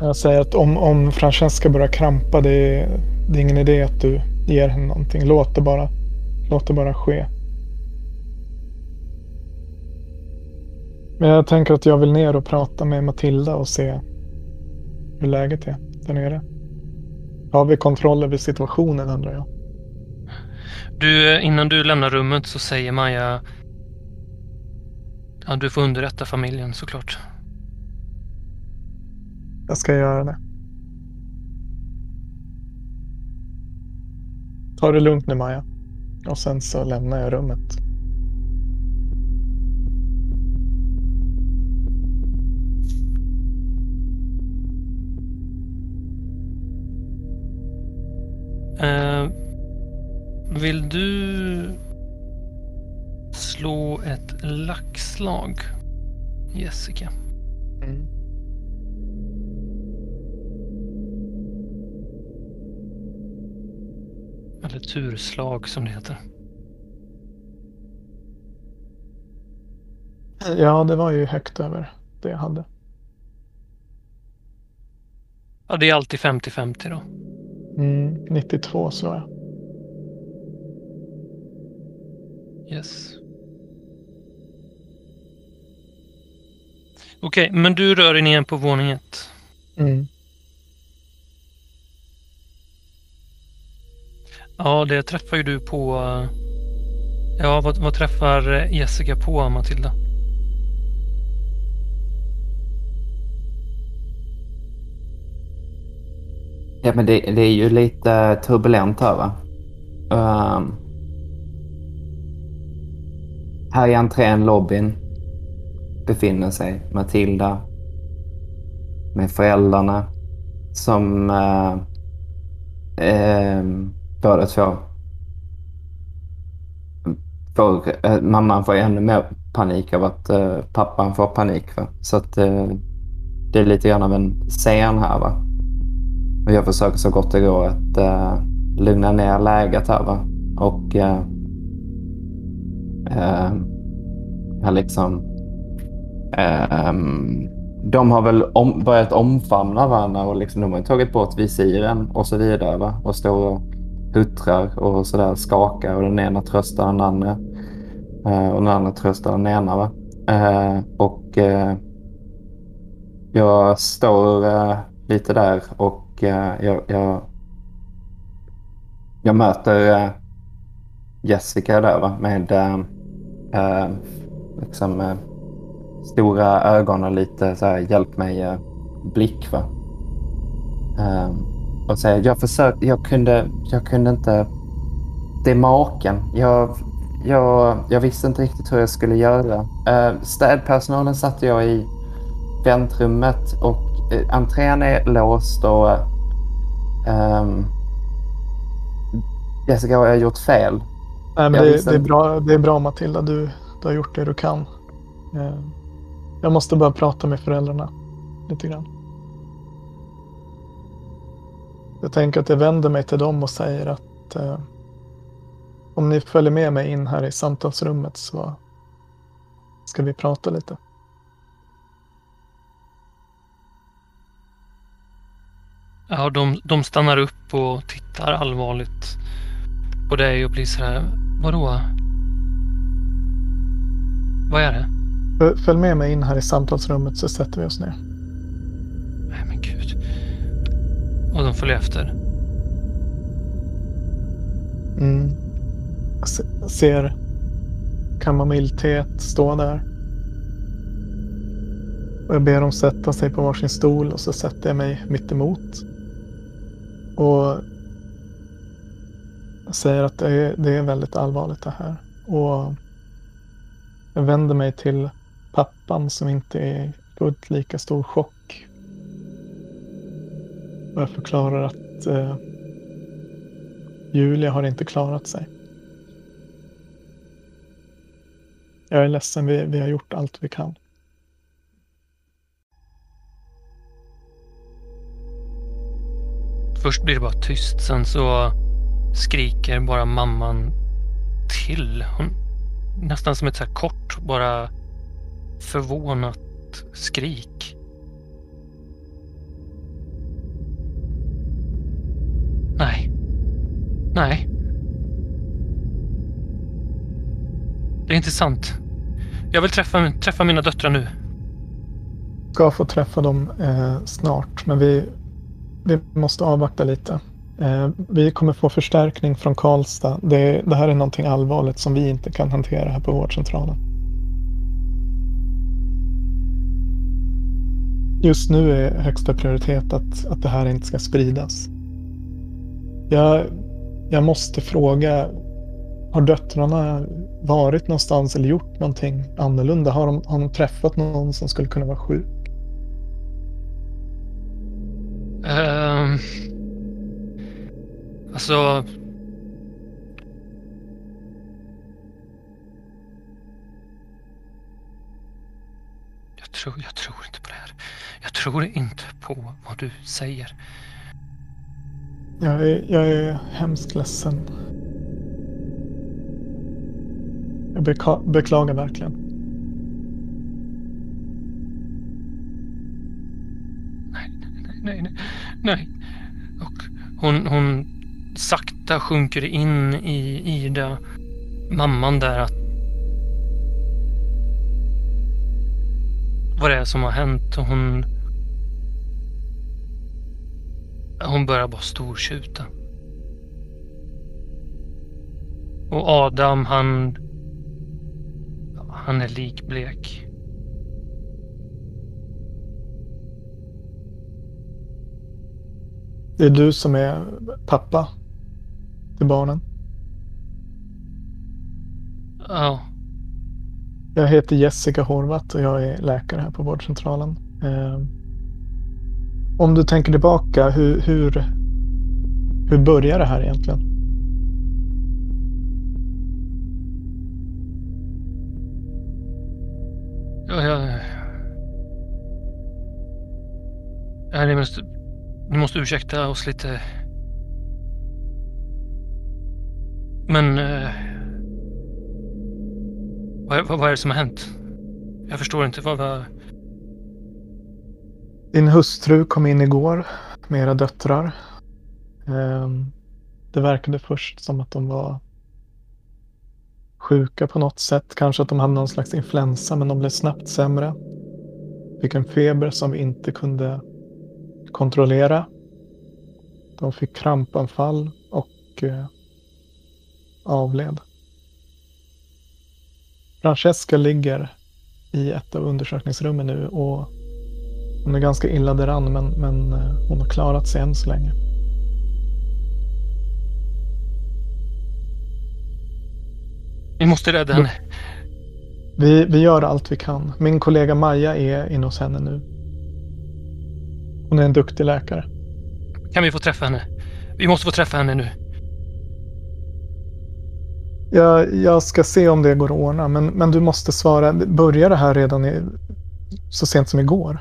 Jag säger att om, om Francesca börjar krampa, det är, det är ingen idé att du ger henne någonting. Låt det bara, låt det bara ske. Men jag tänker att jag vill ner och prata med Matilda och se hur läget är där nere. Har vi kontroll över situationen undrar jag. Du, innan du lämnar rummet så säger Maja... Ja, du får underrätta familjen såklart. Jag ska göra det. Ta det lugnt nu Maja. Och sen så lämnar jag rummet. Eh, vill du slå ett laxslag, Jessica? Mm. Eller turslag som det heter. Ja, det var ju högt över det jag hade. Ja, det är alltid 50-50 då. Mm, 92 slår jag. Yes. Okej, men du rör dig ner på våning ett. Mm. Ja, det träffar ju du på... Eh, ja, vad, vad träffar eh, Jessica på, Matilda? Ja, men det, det är ju lite turbulent här va? Um, här i entrén, lobbyn, befinner sig Matilda med föräldrarna som uh, för båda två För, mamman får ännu mer panik av att eh, pappan får panik. Va? Så att eh, det är lite grann av en scen här. Va? Och jag försöker så gott det går att eh, lugna ner läget här. Va? Och eh, eh, jag liksom... Eh, de har väl om, börjat omfamna varandra och liksom, de har tagit bort visiren och så vidare. Va? Och står och huttrar och sådär skakar och den ena tröstar den andra. Eh, och den andra tröstar den ena. Va? Eh, och eh, jag står eh, lite där och eh, jag, jag, jag möter eh, Jessica där va? med eh, eh, liksom, eh, stora ögon och lite så här, hjälp mig eh, blick. Va? Eh, och säger jag försökte, jag kunde, jag kunde inte. Det är maken. Jag, jag, jag visste inte riktigt hur jag skulle göra. Uh, städpersonalen satte jag i väntrummet och uh, entrén är låst och um, Jessica, har jag gjort fel? Nej, men det, visste det, är bra, det är bra Matilda, du, du har gjort det du kan. Eh, Jag måste bara prata med föräldrarna lite grann. Jag tänker att jag vänder mig till dem och säger att eh, om ni följer med mig in här i samtalsrummet så ska vi prata lite. Ja, de, de stannar upp och tittar allvarligt på dig och blir så här. Vadå? Vad är det? Fö- Följ med mig in här i samtalsrummet så sätter vi oss ner. Och de följer efter. Mm. Jag se- ser kamomillteet stå där. Och jag ber dem sätta sig på varsin stol och så sätter jag mig mitt emot. Och jag säger att det är, det är väldigt allvarligt det här. Och jag vänder mig till pappan som inte är i fullt lika stor chock. Och jag förklarar att eh, Julia har inte klarat sig. Jag är ledsen, vi, vi har gjort allt vi kan. Först blir det bara tyst, sen så skriker bara mamman till. Hon, nästan som ett så här kort, bara förvånat skrik. Nej. Nej. Det är inte sant. Jag vill träffa, träffa mina döttrar nu. Ska få träffa dem eh, snart, men vi, vi måste avvakta lite. Eh, vi kommer få förstärkning från Karlstad. Det, det, här är någonting allvarligt som vi inte kan hantera här på vårdcentralen. Just nu är högsta prioritet att, att det här inte ska spridas. Jag, jag måste fråga, har döttrarna varit någonstans eller gjort någonting annorlunda? Har de, har de träffat någon som skulle kunna vara sjuk? Um, alltså... Jag tror, jag tror inte på det här. Jag tror inte på vad du säger. Jag är, jag är hemskt ledsen. Jag beka, beklagar verkligen. Nej, nej, nej, nej. nej. Och hon, hon sakta sjunker in i Ida, mamman där att vad det är som har hänt hon hon börjar bara stortjuta. Och Adam han han är likblek. Det är du som är pappa till barnen? Ja. Jag heter Jessica Horvath och jag är läkare här på vårdcentralen. Om du tänker tillbaka, hur, hur, hur börjar det här egentligen? Ja, jag... Ja, ni, måste, ni måste ursäkta oss lite. Men... Eh, vad, vad, vad, är det som har hänt? Jag förstår inte. Vad, vad... Din hustru kom in igår med era döttrar. Ehm, det verkade först som att de var sjuka på något sätt. Kanske att de hade någon slags influensa men de blev snabbt sämre. Fick en feber som vi inte kunde kontrollera. De fick krampanfall och eh, avled. Francesca ligger i ett av undersökningsrummen nu och hon är ganska illa däran men, men eh, hon har klarat sig än så länge. Vi måste rädda henne. Vi, vi gör allt vi kan. Min kollega Maja är inne hos henne nu. Hon är en duktig läkare. Kan vi få träffa henne? Vi måste få träffa henne nu. Jag, jag ska se om det går att ordna, men, men du måste svara. Börjar det här redan i, så sent som igår?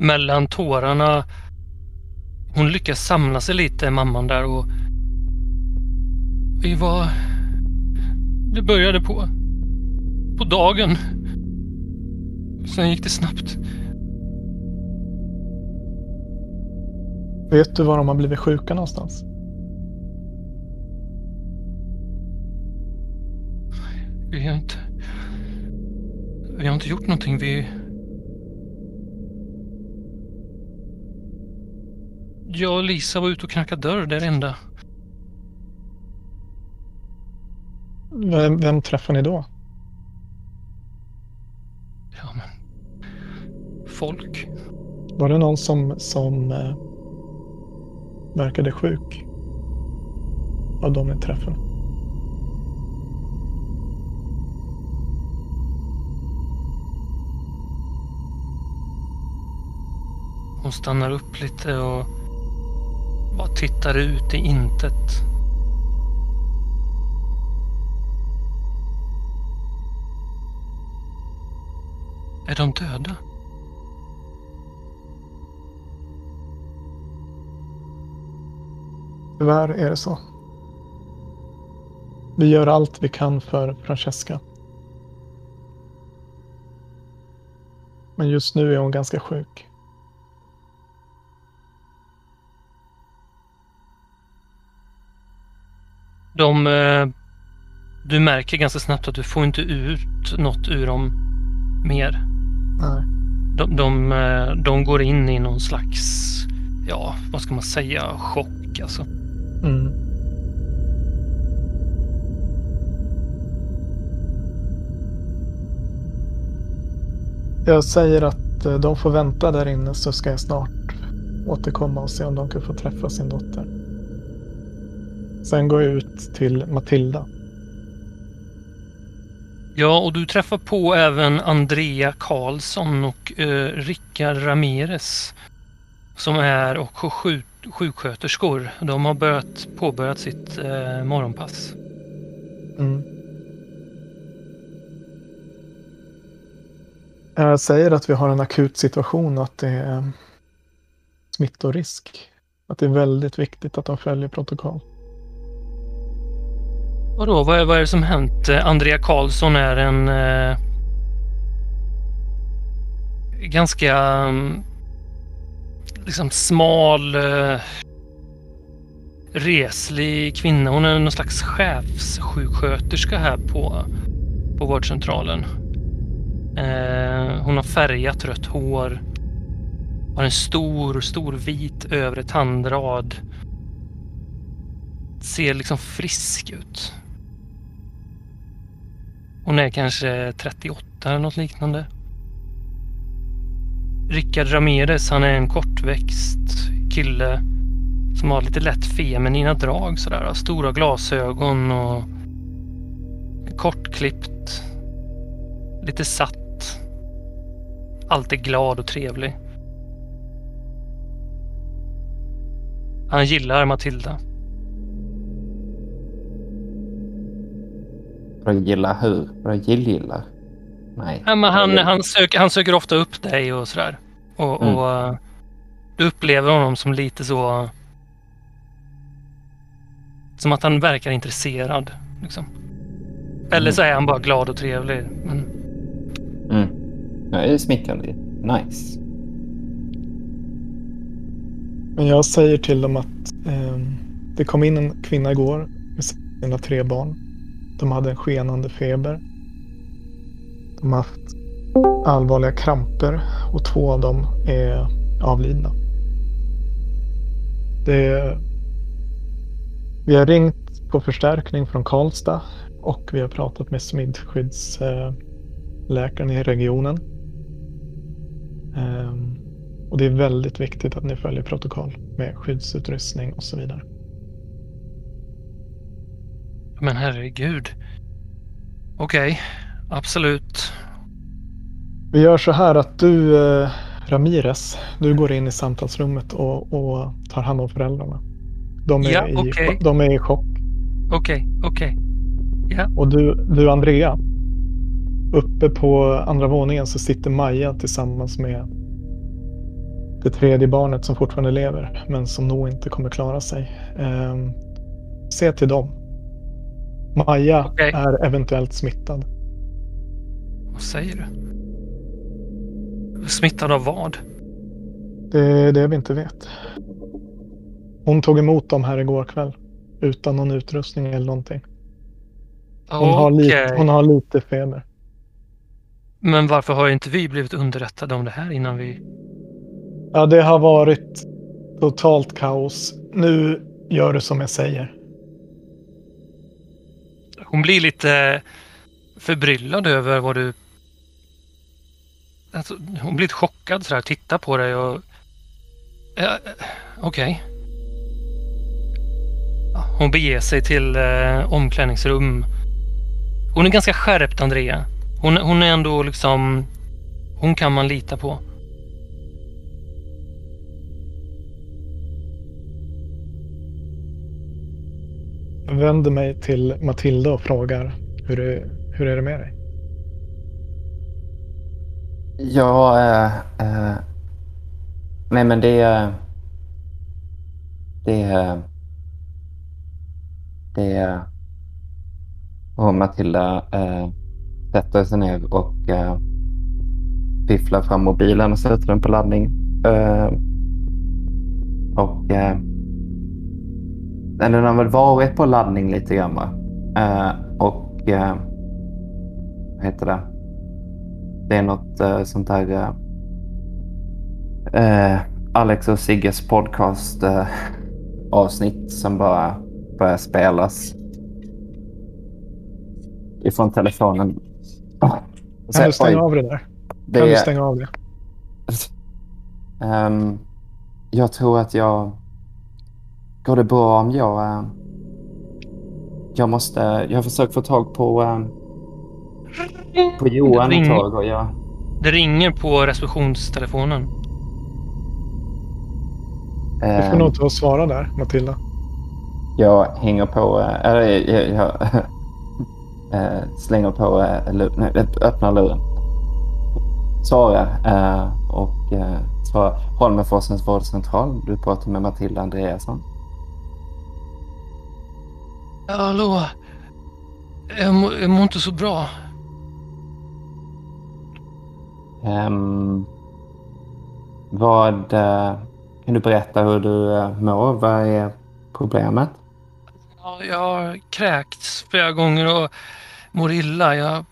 Mellan tårarna. Hon lyckas samla sig lite, mamman där och vi var... Det började på... På dagen. Sen gick det snabbt. Vet du var de har blivit sjuka någonstans? Vi har inte... Vi har inte gjort någonting. Vi... Jag och Lisa var ute och knackade dörr, det är det enda. Vem, vem träffade ni då? Ja, men... Folk. Var det någon som, som eh, verkade sjuk? Av de ni träffade? Hon stannar upp lite och bara tittar ut i intet. Är de döda? Tyvärr är det så. Vi gör allt vi kan för Francesca. Men just nu är hon ganska sjuk. De... eh, Du märker ganska snabbt att du får inte ut något ur dem mer. Nej. De, de, eh, de går in i någon slags, ja, vad ska man säga, chock alltså. Mm. Jag säger att eh, de får vänta där inne så ska jag snart återkomma och se om de kan få träffa sin dotter. Sen går jag ut till Matilda. Ja, och du träffar på även Andrea Karlsson och eh, Rickard Ramirez som är och sjuk, sjuksköterskor. De har börjat, påbörjat sitt eh, morgonpass. Mm. Jag säger att vi har en akut situation och att det är smittorisk. Att det är väldigt viktigt att de följer protokoll. Vadå, vad är, vad är det som hänt? Eh, Andrea Karlsson är en eh, ganska mm, liksom smal, eh, reslig kvinna. Hon är någon slags chefssjuksköterska här på, på vårdcentralen. Eh, hon har färgat rött hår. Har en stor, stor vit övre tandrad. Ser liksom frisk ut. Hon är kanske 38 eller något liknande. Rickard Ramirez, han är en kortväxt kille som har lite lätt feminina drag sådär. Stora glasögon och kortklippt. Lite satt. Alltid glad och trevlig. Han gillar Matilda. Vadå gilla hur? Gill-gillar? Nej. Ja, men han, han, söker, han söker ofta upp dig och sådär. Och, Mm. och eh, du upplever honom som lite så... Som att han verkar intresserad. Liksom. Eller Mm. så är han bara glad och trevlig. Men, Mm. Ja, det är smickrande. Nice. Men jag säger till dem att eh, det kom in en kvinna igår med sina tre barn. De hade en skenande feber. De har haft allvarliga kramper och två av dem är avlidna. Det, vi har ringt på förstärkning från Karlstad och vi har pratat med smittskyddsläkaren i regionen. Ehm, och det är väldigt viktigt att ni följer protokoll med skyddsutrustning och så vidare men herregud. Okej, absolut. Vi gör så här att du, eh, Ramirez, du går in i samtalsrummet och, och tar hand om föräldrarna. De är, Ja, i, okej. de är i chock. Okej, okej. Och du, du, Andrea, uppe på andra våningen så sitter Maja tillsammans med det tredje barnet som fortfarande lever, men som nog inte kommer klara sig. Ehm, se till dem. Maja Okej. är eventuellt smittad. Vad säger du? Smittad av vad? Det är det vi inte vet. Hon tog emot dem här igår kväll. Utan någon utrustning eller någonting. Hon, har, Okej. lite, hon har lite feber. Men varför har inte vi blivit underrättade om det här innan vi... Ja, det har varit totalt kaos. Nu gör du som jag säger. Hon blir lite förbryllad över vad du Alltså, hon blir lite chockad sådär, tittar på dig och... Ja, eh, Okej. Ja, Hon beger sig till eh, omklädningsrum. Hon är ganska skärpt, Andrea. Hon, hon är ändå liksom... Hon kan man lita på. Vänder mig till Matilda och frågar hur, det, hur är det med dig? Ja, eh, eh, nej men det... är- Det... är- Det... är- Och Matilda eh, sätter sig ner och eh, fifflar fram mobilen och sätter den på laddning. Eh, och... Eh, den har väl varit på laddning lite grann? Eh, och... Eh, vad heter det? Det är något eh, sånt där eh, eh, Alex och Sigges podcast eh, avsnitt som bara börjar spelas ifrån telefonen. Och Kan du stänga av det där? det Kan du stänga av det? Ehm, jag tror att jag... Går det bra om jag... eh, jag måste... Jag har försökt få tag på... eh, på Johan ett tag och jag... Det ringer på receptionstelefonen. Du får nog ta och svara där, Matilda. Jag hänger på, eh, eller jag, jag eh, slänger på, eh, nej, öppnar luren. Svarar eh, och eh, svarar Holmenforsens vårdcentral. Du pratar med Matilda Andreasson. Hallå? Jag mår, jag mår inte så bra. Ehm, vad, eh, kan du berätta hur du eh, mår? Vad är problemet? Ja, jag har kräkts flera gånger och mår illa. Jag...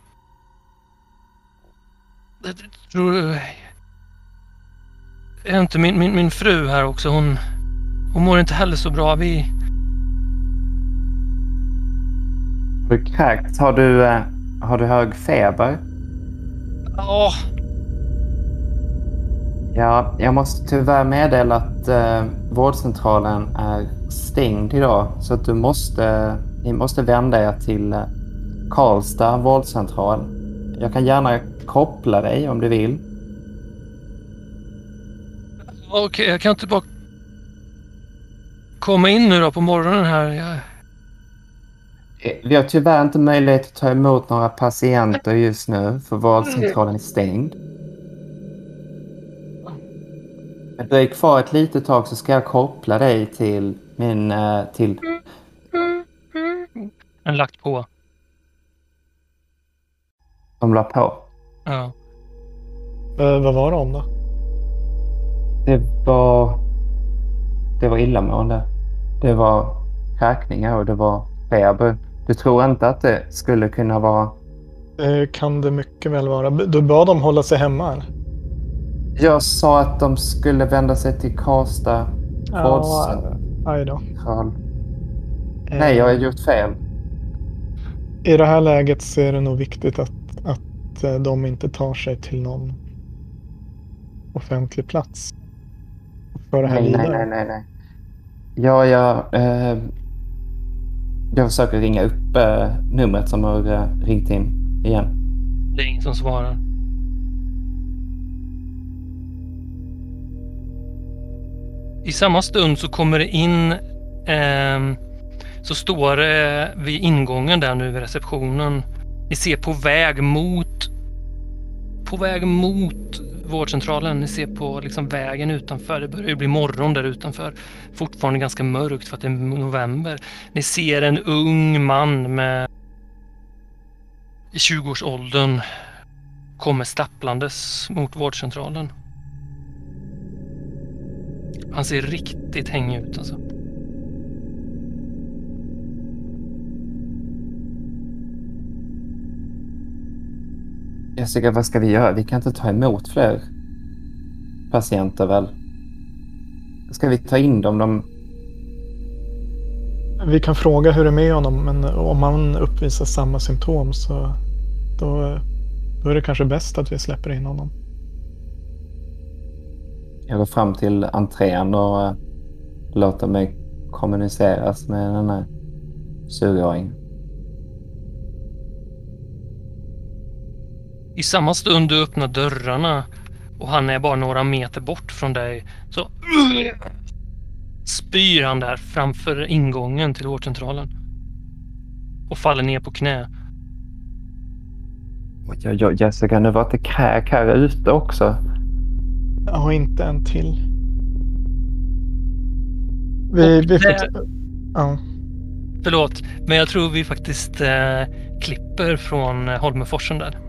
Jag tror... Är inte min, min, min fru här också? Hon, hon mår inte heller så bra. Vi... du? Har du, eh, har du hög feber? Ja, Ja, jag måste tyvärr meddela att eh, vårdcentralen är stängd idag. Så att du måste, ni måste vända er till eh, Karlstad vårdcentral. Jag kan gärna koppla dig om du vill. okej. jag kan inte bara komma in nu då på morgonen här. Jag... Eh, Vi har tyvärr inte möjlighet att ta emot några patienter just nu för vårdcentralen är stängd. Men dröj kvar ett litet tag så ska jag koppla dig till min... eh, till... Den lagt på. De la på. Ja. Eh, vad var det om då? Det var... Det var illamående. Det var kräkningar och det var feber. Du tror inte att det skulle kunna vara... Eh, kan det mycket väl vara. Du bad dem hålla sig hemma? Eller? Jag sa att de skulle vända sig till Karlstad aj då. Eh, Nej, jag har gjort fel. I det här läget så är det nog viktigt att, att eh, de inte tar sig till någon offentlig plats. För det här Nej, nej, vidare. nej, nej, nej. Ja, jag... Eh, jag försöker ringa upp eh, numret som har eh, ringt in igen. Det är ingen som svarar. I samma stund så kommer det in eh, så står det vid ingången där nu vid receptionen. Ni ser på väg mot på väg mot vårdcentralen. Ni ser på liksom vägen utanför. Det börjar ju bli morgon där utanför. Fortfarande ganska mörkt för att det är november. Ni ser en ung man med i 20-årsåldern kommer stapplandes mot vårdcentralen. Han ser riktigt hängig ut alltså. Jessica, vad ska vi göra? Vi kan inte ta emot fler patienter väl? Ska vi ta in dem? De... Vi kan fråga hur det är med honom men om han uppvisar samma symptom så då, då är det kanske bäst att vi släpper in honom. Jag går fram till entrén och eh, låter mig kommuniceras med den här 20-åringen. I samma stund du öppnar dörrarna och han är bara några meter bort från dig så spyr han där framför ingången till vårdcentralen. Och faller ner på knä. Ja, ja, Jessica, nu var det kräk här ute också. Ja, inte en till. Vi, vi får... det- Ja. Förlåt, men jag tror vi faktiskt eh, klipper från Holmenforsen där.